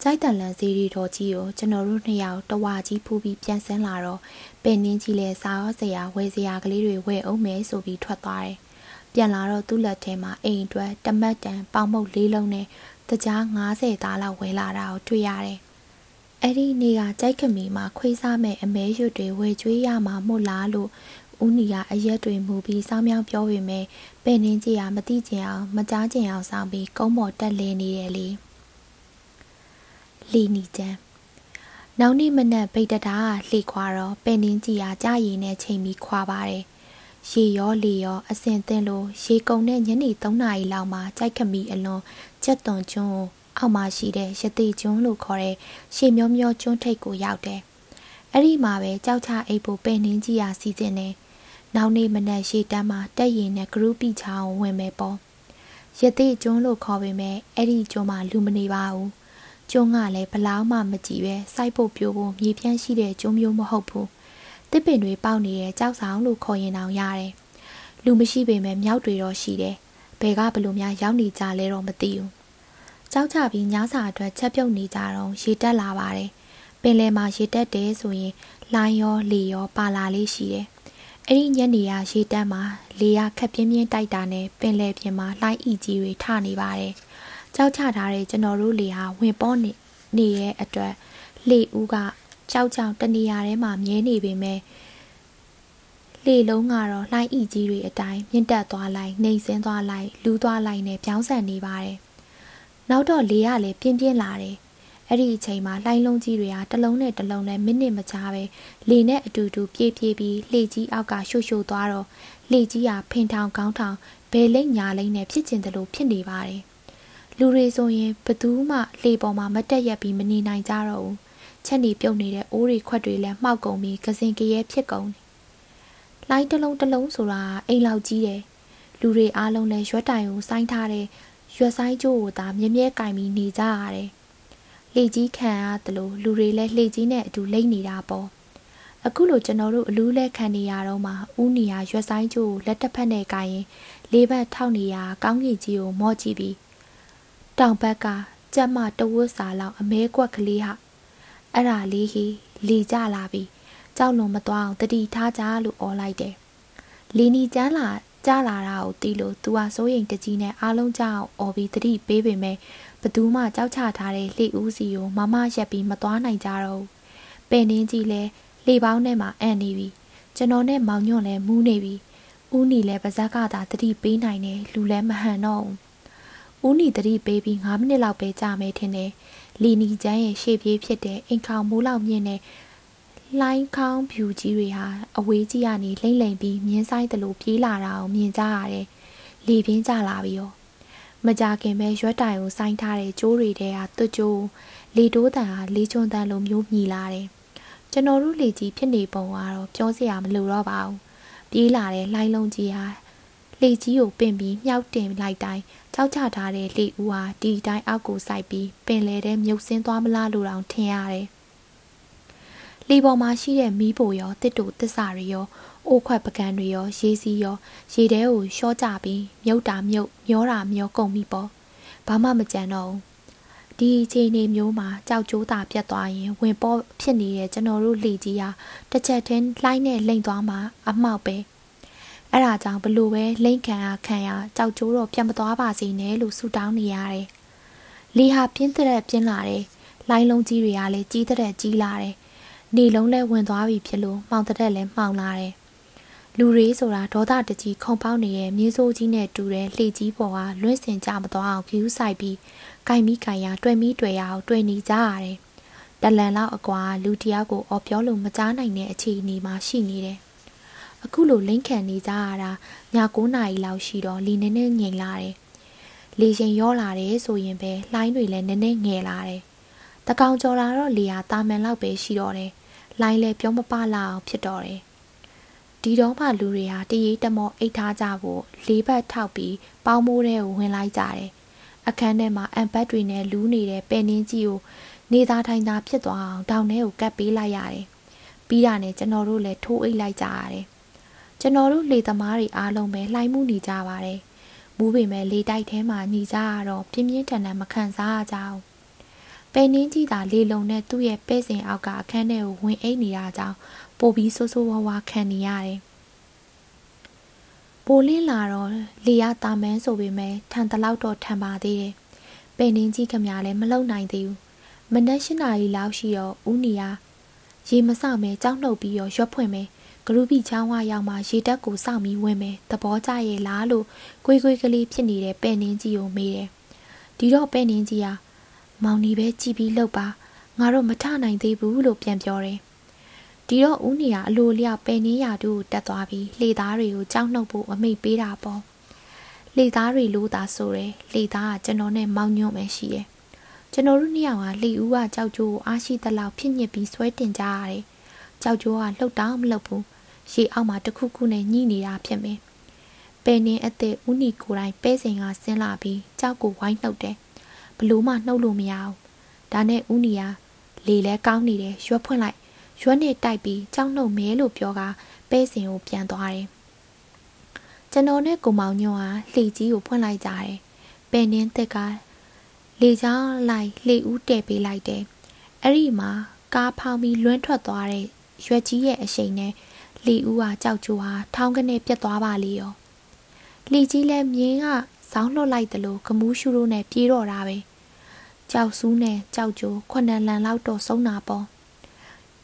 ကြိုက်တန်လန်စီရီတော်ကြီးကိုကျွန်တော်တို့နှစ်ယောက်တဝါကြီးဖူးပြီးပြန်ဆင်းလာတော့ပင်နင်းကြီးလည်းစားရောစရာဝယ်စရာကလေးတွေဝယ်အောင်မယ်ဆိုပြီးထွက်သွားတယ်။ပြန်လာတော့သူ့လက်ထဲမှာအိမ်အတွက်တမတ်တန်ပေါင်မုတ်လေးလုံးနဲ့တကြား90သားလောက်ဝယ်လာတာကိုတွေ့ရတယ်။ အဲ့ဒီနေ့ကကြိုက်ခမီမှာခွေးစားမဲ့အမဲရွတ်တွေဝယ်ကျွေးရမှာမို့လားလို့ဦးနီကအရက်တွေမူပြီးစောင်းမြောင်းပြောပေမဲ့ပင်နင်းကြီးကမတိကျင်အောင်မကြားကျင်အောင်ဆောင်ပြီးကုန်းပေါ်တက်လင်းနေတယ်လေ။လီနီတန်းနောက်နေ့မနက်ဗိတ်တတားလှေခွာတော့ပင်နင်းကြီးအားကြာရည်နဲ့ချိန်ပြီးခွာပါတယ်ရေရောလေရောအစင်သင်းလို့ရေကုန်တဲ့ညနေ3နာရီလောက်မှာကြိုက်ခမီအလွန်ချက်သွန်ကျွန်းကို အောက်မှာရှိတဲ့ရတိကျွန်းလို့ခေါ်တဲ့ရှေမျောမျောကျွန်းထိပ်ကိုရောက်တယ်။အဲ့ဒီမှာပဲကြောက်ချအိပ်ဖို့ပင်နှင်းကြီးရာစီစဉ်နေ။နောက်နေ့မနက်ရှေတန်းမှာတက်ရင်နဲ့ဂရုပိချောင်းဝင်မယ်ပေါ့။ရတိကျွန်းလို့ခေါ်ပေမဲ့အဲ့ဒီကျွန်းမှာလူမနေပါဘူးကျွန်းကလည်းဘလောက်မှမကြည့်ပဲစိုက်ဖို့ပြို့ဖို့မြေပြန့်ရှိတဲ့ကျွန်းမျိုးမဟုတ်ဘူးတစ်ပင်တွေပေါက်နေတဲ့ကြောက်ဆောင်လို့ခေါ်ရင်တောင်ရတယ်လူမရှိပေမဲ့မြောက်တွေတော့ရှိတယ်ဘယ်ကဘလို့များရောက်နေကြလဲတော့မသိဘူး ကြောက်ချပြီးညစာအတွက်ချက်ပြုတ်နေကြတော့ရေတက်လာပါတယ်ပင်လယ်မှာရေတက်တယ်ဆိုရင်လိုင်းရောလေရောပါလာလေးရှိတယ်အဲ့ဒီညနေကရေတက်မှာလေကခက်ပြင်းပြင်းတိုက်တာနဲ့ပင်လယ်ပြင်မှာလှိုင်းအီကြီးတွေထနေပါတယ်။ကြောက်ချထားတဲ့ကျွန်တော်တို့လေဟာဝင်ပေါ်နေနေတဲ့အတွက်လေဦးကကြောက်ကြောက်တနေရာထဲမှာမြဲနေပေမဲ့လေလုံးကတော့လှိုင်းဤကြီးတွေအတိုင်းမြင့်တက်သွားလိုက်နှိမ်ဆင်းသွားလိုက်လူးသွားလိုက်နဲ့ပြောင်းဆန်နေပါတယ်။ နောက်တော့လေကလည်းပြင်းပြင်းလာတယ်။အဲ့ဒီအချိန်မှာလှိုင်းလုံးကြီးတွေကတလုံးနဲ့တလုံးနဲ့မိနစ်မကြာပဲလေနဲ့အတူတူပြေးပြေးပြီးလှေကြီးအောက်ကရှို့ရှို့သွားတော့လှေကြီးကဖင်ထောင်ကောင်းထောင်ဘယ်လိမ့်ညာလိမ့်နဲ့ဖြစ်ကျင်တယ်လို့ဖြစ်နေပါတယ်လူတွေဆိုရင်ဘသူမှလေပေါ်မှာမတက်ရက်ပြီးမနေနိုင်ကြတော့ဘူးချက်နေပြုတ်နေတဲ့အိုးတွေခွက်တွေလည်းမှောက်ကုန်ပြီးကစင်ကရဲဖြစ်ကုန်တယ်လိုင်းတစ်လုံးတစ်လုံးဆိုတာအိမ်လောက်ကြီးတယ်လူတွေအားလုံးလည်းရွက်တိုင်ကိုစိုင်းထားတဲ့ ရွက်ဆိုင်ကျိုးကိုသာမြဲမြဲကင်ပြီးနေကြရတယ်လေကြီးခံရတယ်လို့လူတွေလည်းလေကြီးနဲ့အတူလိမ့်နေတာပေါ့အခုလိုကျွန်တော်တို့အလူးလဲခံနေရတော့မှဥနီယာရွက်ဆိုင်ကျိုးကိုလက်တစ်ဖက်နဲ့ကင်ရင်လေးဘက်ထောက်နေရကောင်းကင်ကြီးကိုမော့ကြည့်ပြီးတောင်ဘက်ကကြက်မတဝတ်စာလောက်အမဲကွက်ကလေးဟာအဲ့ဒါလေးဟီလေကြလာပြီကြောက်လွန်မသွားအောင်တတိထားကြလို့អော်လိုက်တယ်လီနီကျန်းလာ ကြားလာတာကိုတီးလို့သူဟာစိုးရိမ်တကြီးနဲ့အားလုံးကြောက်អော်ပြီးတတိပေးပေမဲ့ဘသူမှကြောက်ချထားတဲ့လှေဦးစီကိုမမရက်ပြီးမသွားနိုင်ကြတော့ဘူးပင်နှင်းကြီးလဲလှေပေါင်းထဲမှာအံ့နေပြီကျွန်တော်နဲ့မောင်ညွန့်လဲမူးနေပြီဦးနီလဲပါဇက်ကသာတတိပေးနိုင်တယ်လူလဲမဟန်တော့ဘူးဦးနီတတိပေးပြီး9မိနစ်လောက်ပဲကြာမယ်ထင်တယ်လီနီကျန်းရဲ့ရှေ့ပြေးဖြစ်တဲ့အိမ်ခေါင်မိုးလောက်မြင့်တဲ့ လှိုင်းခေါင်းဖြူကြီးတွေဟာအဝေးကြီးကနေလိမ့်လိမ့်ပြီးမြင်းဆိုင်တလို့ပြေးလာတာကိုမြင်ကြရတယ်။လေပြင်းကျလာပြီးတော့မကြခင်ပဲရွက်တိုင်ကိုစိုင်းထားတဲ့ကျိုးတွေထဲဟာတွကျိုးလေတိုးတန်ဟာလေချွန်တန်လိုမျိုးမြည်လာတယ်။ကျွန်တော်တို့လေကြီးဖြစ်နေပုံကတော့ပြောစရာမလိုတော့ပါဘူး။ပြေးလာတဲ့လှိုင်းလုံးကြီးဟာလေကြီးကိုပင်ပြီးမြှောက်တင်လိုက်တိုင်းကြောက်ချထားတဲ့လေဦးဟာဒီတိုင်းအောက်ကိုစိုက်ပြီးပင်လေထဲမြုပ်ဆင်းသွားမလားလို့တောင်ထင်ရတယ်။ လေပေါ်မှာရှိတဲ့မီးပိုရောတစ်တူတစ္ဆာတွေရောအိုးခွက်ပကံတွေရောရေစီရောရေထဲကိုရှော့ကြပြီးမြုပ်တာမြုပ်မျောတာမျောကုန်ပြီပေါ့ဘာမှမကြံတော့ဘူးဒီအချိန်နေမျိုးမှာကြောက်ကြိုးတာပြတ်သွားရင်ဝင်ပေါ်ဖြစ်နေတဲ့ကျွန်တော်တို့လေကြီးဟာတစ်ချက်တည်းလှိုင်းနဲ့လိမ့်သွားမှာအမှောက်ပဲအဲ့ဒါကြောင့်ဘလို့ပဲလိမ့်ခံရခံရကြောက်ကြိုးတော့ပြတ်မသွားပါစေနဲ့လို့ဆုတောင်းနေရတယ်လေဟာပြင်းတဲ့ပြင်းလာတယ်လိုင်းလုံးကြီးတွေကလည်းကြီးတဲ့ကြီးလာတယ် နေလုံးလဲဝင်သွားပြီဖြစ်လို့မှောင်တက်လဲမှောင်လာတယ်လူတွေဆိုတာဒေါသတကြီးခုံပေါက်နေတဲ့မြေစိုးကြီးနဲ့တူတဲ့လှေကြီးပေါ်ကလွင့်စင်ကြမသွားအောင်ဂယူးဆိုင်ပြီးကင်မီကင်ရတွေ့မီတွေ့ရအောင်တွေ့နေကြရတယ်တလန်လောက်အကွာလူတယောက်ကိုအော်ပြောလို့မကြားနိုင်တဲ့အခြေအနေမှာရှိနေတယ်အခုလိုလိမ့်ခံနေကြရတာည9နာရီလောက်ရှိတော့လီနည်းနည်းငြိမ်လာတယ်လေရှင်ရောလာတယ်ဆိုရင်ပဲလှိုင်းတွေလည်းနည်းနည်းငယ်လာတယ်တကောင်ကျော်လာတော့လေယာတာမန်လောက်ပဲရှိတော့တယ် လိုင်းလဲပြောမပလာအောင်ဖြစ်တော့တယ်ဒီတော့မှလူတွေဟာတရေတမောအိတ်ထားကြဖို့လေးဘက်ထောက်ပြီးပေါင်းမိုးထဲကိုဝင်လိုက်ကြတယ်အခန်းထဲမှာအမ်ဘတ်တွေနဲ့လူးနေတဲ့ပဲနင်းကြီးကိုနေသားထိုင်သားဖြစ်သွားအောင်တောင်ထဲကိုကပ်ပေးလိုက်ရတယ်ပြီးတာနဲ့ကျွန်တော်တို့လည်းထိုးအိတ်လိုက်ကြရတယ်ကျွန်တော်တို့လေသမားတွေအားလုံးပဲလှိုင်းမှုနေကြပါတယ်မူးပေမဲ့လေတိုက်ထဲမှာညီကြရတော့ပြင်းပြင်းထန်ထန်မခံစားရကြဘူး ပဲနင်းကြီးသာလေလုံနဲ့သူ့ရဲ့ပဲ့စင်အောက်ကအခန်းထဲကိုဝင်အိတ်နေတာကြောင့်ပိုပြီးဆိုးဆိုးဝါးဝါခံနေရတယ်။ပိုလင်းလာတော့လေရတာမန်းဆိုပေမဲ့ထန်တလောက်တော့ထန်ပါသေးတယ်။ပဲနင်းကြီးခမလည်းမလုံနိုင်သေးဘူး။မနက်၈နာရီလောက်ရှိတော့ဦးနီယာရေမဆောက်မဲကြောက်နှုတ်ပြီးရောရွက်ဖွင့်မဲဂရုပိချောင်းဝရောက်မှရေတက်ကိုစောင့်ပြီးဝင်မယ်သဘောကျရဲ့လားလို့ကိုယ်ကိုယ်ကလေးဖြစ်နေတဲ့ပဲ့နင်းကြီးကိုမေးတယ်ဒီတော့ပဲ့နင်းကြီးဟာ မောင်နီပဲကြည်ပြီးလှုပ်ပါငါတို့မထနိုင်သေးဘူးလို့ပြန်ပြောတယ်ဒီတော့ဦးနေရအလိုလျောက်ပယ်နင်းရာတို့တက်သွားပြီးလှေသားတွေကိုကြောက်နှုတ်ဖို့အမိတ်ပေးတာပေါ့လှေသားတွေလို့သာဆိုတယ်လှေသားကကျွန်တော်နဲ့မောင်ညွန့်ပဲရှိတယ်ကျွန်တော်တို့နှစ်ယောက်ကလှေဦးကကြောက်ကြိုးကိုအားရှိသလောက်ဖြစ်ညစ်ပြီးဆွဲတင်ကြရတယ်ကြောက်ကြိုးကလှုပ်တောင်းမလှုပ်ဘူးရေအောက်မှာတခုခုနဲ့ညှိနေတာဖြစ်မယ်ပယ်နင်းအသက်ဦးနီကိုယ်တိုင်ပဲစင်ကဆင်းလာပြီးကြောက်ကိုဝိုင်းနှုတ်တယ် ဘလို့မှနှုတ်လို့မရဘူးဒါနဲ့ဦးနီကလေလဲကောင်းနေတယ်ရွက်ဖွင့်လိုက်ရွက်နဲ့တိုက်ပြီးကြောက်နှုတ်မဲလို့ပြောကပဲစင်ကိုပြန်သွားတယ်ကျွန်တော်နဲ့ကိုမောင်ညွန့်ဟာလှေကြီးကိုဖွင့်လိုက်ကြတယ်ပယ်နင်းသက်ကလေချောင်းလိုက်လှေဦးတည်ပေးလိုက်တယ်အဲ့ဒီမှာကားဖောင်းပြီးလွန်းထွက်သွားတဲ့ရွက်ကြီးရဲ့အရှိန်နဲ့လီဦးဟာကြောက်ကြိုးဟာထောင်းကနေပြတ်သွားပါလေရောလီကြီးလည်းမြင်းကဇောင်းလွတ်လိုက်တယ်လို့ကမူးရှူတို့နဲ့ပြေးတော့တာပဲ ကြောက်စူးနဲ့ကြောက်ကြိုးခွနန်လန်လောက်တော့ဆုံးတာပေါ့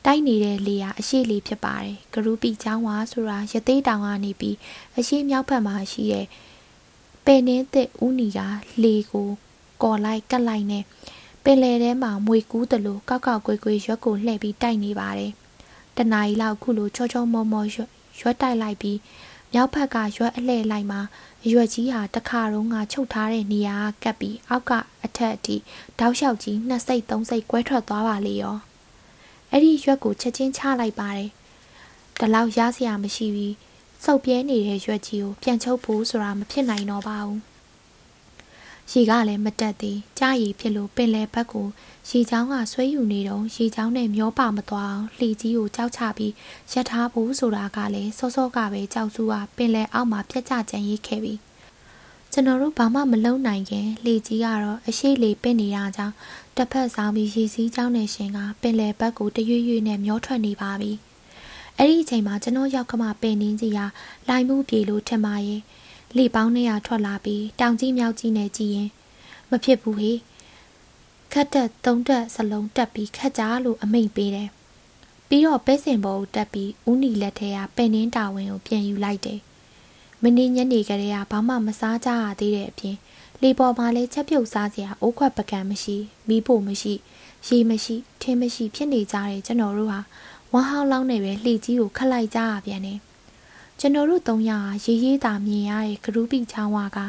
တိုက်နေတဲ့လေယာအရှိလေဖြစ်ပါတယ်ဂရူပီချောင်းဝါဆိုတာရသေးတောင်ကနေပြီးအရှိမြောက်ဘက်မှာရှိတဲ့ပယ်နှင်းသစ်ဦးနီကလေကိုကော်လိုက်ကတ်လိုက်နဲ့ပင်လယ်ထဲမှာမွေကူးတယ်လို့ကောက်ကောက်ကွေကွေရွက်ကိုလှည့်ပြီးတိုက်နေပါတယ်တနာရီလောက်ခုလိုချောချောမောမောရွက်တိုက်လိုက်ပြီး မြောက်ဘက်ကရွက်အလှဲ့လိုက်မှာရွက်ကြီးဟာတခါတုန်းကချုပ်ထားတဲ့နေရာကကပ်ပြီးအောက်ကအထက်အထိတောက်လျှောက်ကြီးနှစ်စိတ်သုံးစိတ်ကွဲထွက်သွားပါလေရောအဲ့ဒီရွက်ကိုချက်ချင်းချလိုက်ပါတယ်တလောက်ရစရာမရှိပြီးစုပ်ပြဲနေတဲ့ရွက်ကြီးကိုပြန်ချုပ်ဖို့ဆိုတာမဖြစ်နိုင်တော့ပါဘူး ရေကလည်းမတက်သေးကြားရည်ဖြစ်လို့ပင်လယ်ဘက်ကိုရေချောင်းကဆွဲယူနေတော့ရေချောင်းနဲ့မျောပါမသွားအောင်လှေကြီးကိုကြောက်ချပြီးရထားဖို့ဆိုတာကလည်းစောစောကပဲကြောက်စုကပင်လယ်အောက်မှာပြက်ကျကြံရိတ်ခဲ့ပြီးကျွန်တော်တို့ဘာမှမလုံနိုင်ခင်လှေကြီးကတော့အရှိလေပင့်နေတာကြောင့်တစ်ဖက်ဆောင်ပြီးရေစီးကြောင်းနဲ့ရှင်ကပင်လယ်ဘက်ကိုတရွေ့ရွေ့နဲ့မျောထွက်နေပါပြီအဲ့ဒီအချိန်မှာကျွန်တော်ရောက်ကမှပင်နင်းကြီးကလိုင်မှုပြေလို့ထင်ပါရဲ့ လေပေါင်း200ထွက်လာပြီးတောင်ကြီးမြောက်ကြီးနဲ့ကြည်ရင် မဖြစ်ဘူးဟေ့ခတ်တက်သုံးတက်စလုံးတက်ပြီးခတ်ကြလို့အမိန့်ပေးတယ်ပြီးတော့ပဲစင်ဘောကိုတက်ပြီးဦးနီလက်ထဲကပင်နှင်းတာဝန်ကိုပြန်ယူလိုက်တယ်မင်းညနေကလေးကဘာမှမစားကြရသေးတဲ့အပြင်လေပေါ်မှာလည်းချက်ပြုတ်စားစရာအိုးခွက်ပကံမရှိမီးဖို့မရှိရေမရှိထင်းမရှိဖြစ်နေကြတဲ့ကျွန်တော်တို့ဟာဝမ်းဟောင်းလောင်းနေပဲလှေကြီးကိုခတ်လိုက်ကြရပြန်တယ် ကျွန်တော်တို့သုံးယောက်ဟာရေးရေးတာမြင်ရတဲ့ဂရူပီချောင်းဝါက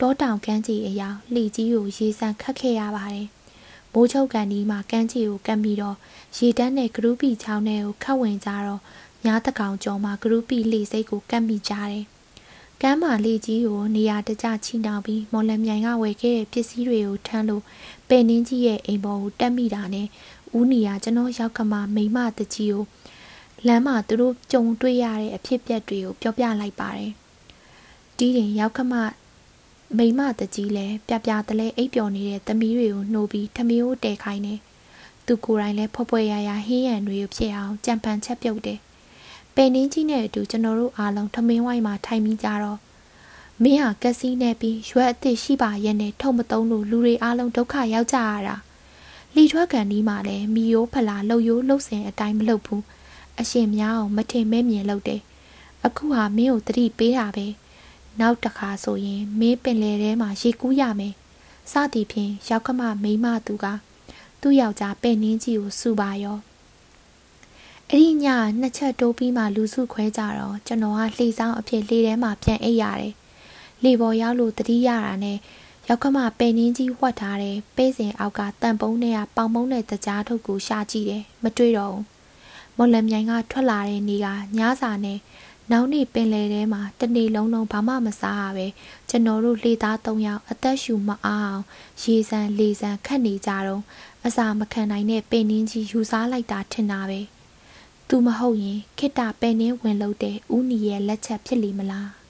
တောတောင်ကမ်းခြေအရာလှေကြီးကိုရေဆန်ခတ်ခဲ့ရပါတယ်။မိုးချုပ်ကန်ဒီမှာကမ်းခြေကိုကပ်ပြီးတော့ရေတန်းနဲ့ဂရူပီချောင်းထဲကိုခတ်ဝင်ကြတော့ညားတကောင်ကျော်မှာဂရူပီလှေစိတ်ကိုကပ်မိကြတယ်။ကမ်းမှာလှေကြီးကိုနေရာတကျချိနှောင်ပြီးမော်လမြိုင်ကဝယ်ခဲ့တဲ့ပစ္စည်းတွေကိုထမ်းလို့ပယ်နှင်းကြီးရဲ့အိမ်ပေါ်ကိုတက်မိတာနဲ့ဦးနီယာကျွန်တော်ရောက်ခမမိမတကြီးကို လမ်းမှာသူတို့ကြုံတွေ့ရတဲ့အဖြစ်အပျက်တွေကိုပြောပြလိုက်ပါတယ်။ဒီရင်ရောက်ခမမိမတကြီးလည်းပြပြတလဲအိပ်ပျော်နေတဲ့သမီးတွေကိုနှိုးပြီးထမီးကိုတဲခိုင်းတယ်။သူကိုယ်တိုင်လည်းဖွက်ဖွက်ရရဟင်းရံတွေကိုဖြစ်အောင်ကြံပန်ချက်ပြုတ်တယ်။ပယ်နှင်းကြီးနဲ့အတူကျွန်တော်တို့အားလုံးထမင်းဝိုင်းမှာထိုင်ပြီးကြတော့မင်းဟာကက်စီနဲ့ပြီးရွက်အစ်စ်ရှိပါရဲ့နဲ့ထုံမတုံးလို့လူတွေအားလုံးဒုက္ခရောက်ကြရတာ။လီထွက်ကန်ဒီမှာလည်းမီယိုးဖလာလှုပ်ရိုးလှုပ်စင်အတိုင်းမလှုပ်ဘူး။ အရှင်များအောင်မထင်မဲမြင်လုပ်တယ်။အခုဟာမင်းကိုတတိပေးတာပဲ။နောက်တစ်ခါဆိုရင်မင်းပင်လယ်ထဲမှာရေကူးရမယ်စသည်ဖြင့်ရောက်ခမမိမသူကသူ့ယောက်ျားပဲ့နှင်းကြီးကိုစူပါရောအဲ့ဒီညနှစ်ချက်တိုးပြီးမှလူစုခွဲကြတော့ကျွန်တော်ကလှေဆောင်အဖြစ်လှေထဲမှာပြန်အိပ်ရတယ်လေပေါ်ရောက်လို့တတိရတာနဲ့ရောက်ခမပဲ့နှင်းကြီးဝှက်ထားတယ်ပဲ့စင်အောက်ကတန်ပုံးနဲ့ကပေါင်ပုံးနဲ့တကြားထုတ်ကိုရှာကြည့်တယ်မတွေ့တော့ဘူး မော်လမြိုင်ကထွက်လာတဲ့နေကညစာနဲ့နောက်နေ့ပင်လယ်ထဲမှာတနေ့လုံးလုံးဘာမှမစားရပဲကျွန်တော်တို့လေသား၃ယောက်အသက်ရှူမအားအောင်ရေစံလေစံခတ်နေကြတော့အစာမခံနိုင်တဲ့ပင်နှင်းကြီးယူစားလိုက်တာထင်တာပဲသူမဟုတ်ရင်ခိတ္တပင်နှင်းဝင်လို့တဲ့ဦးနီရဲ့လက်ချက်ဖြစ်လိမ့်မလား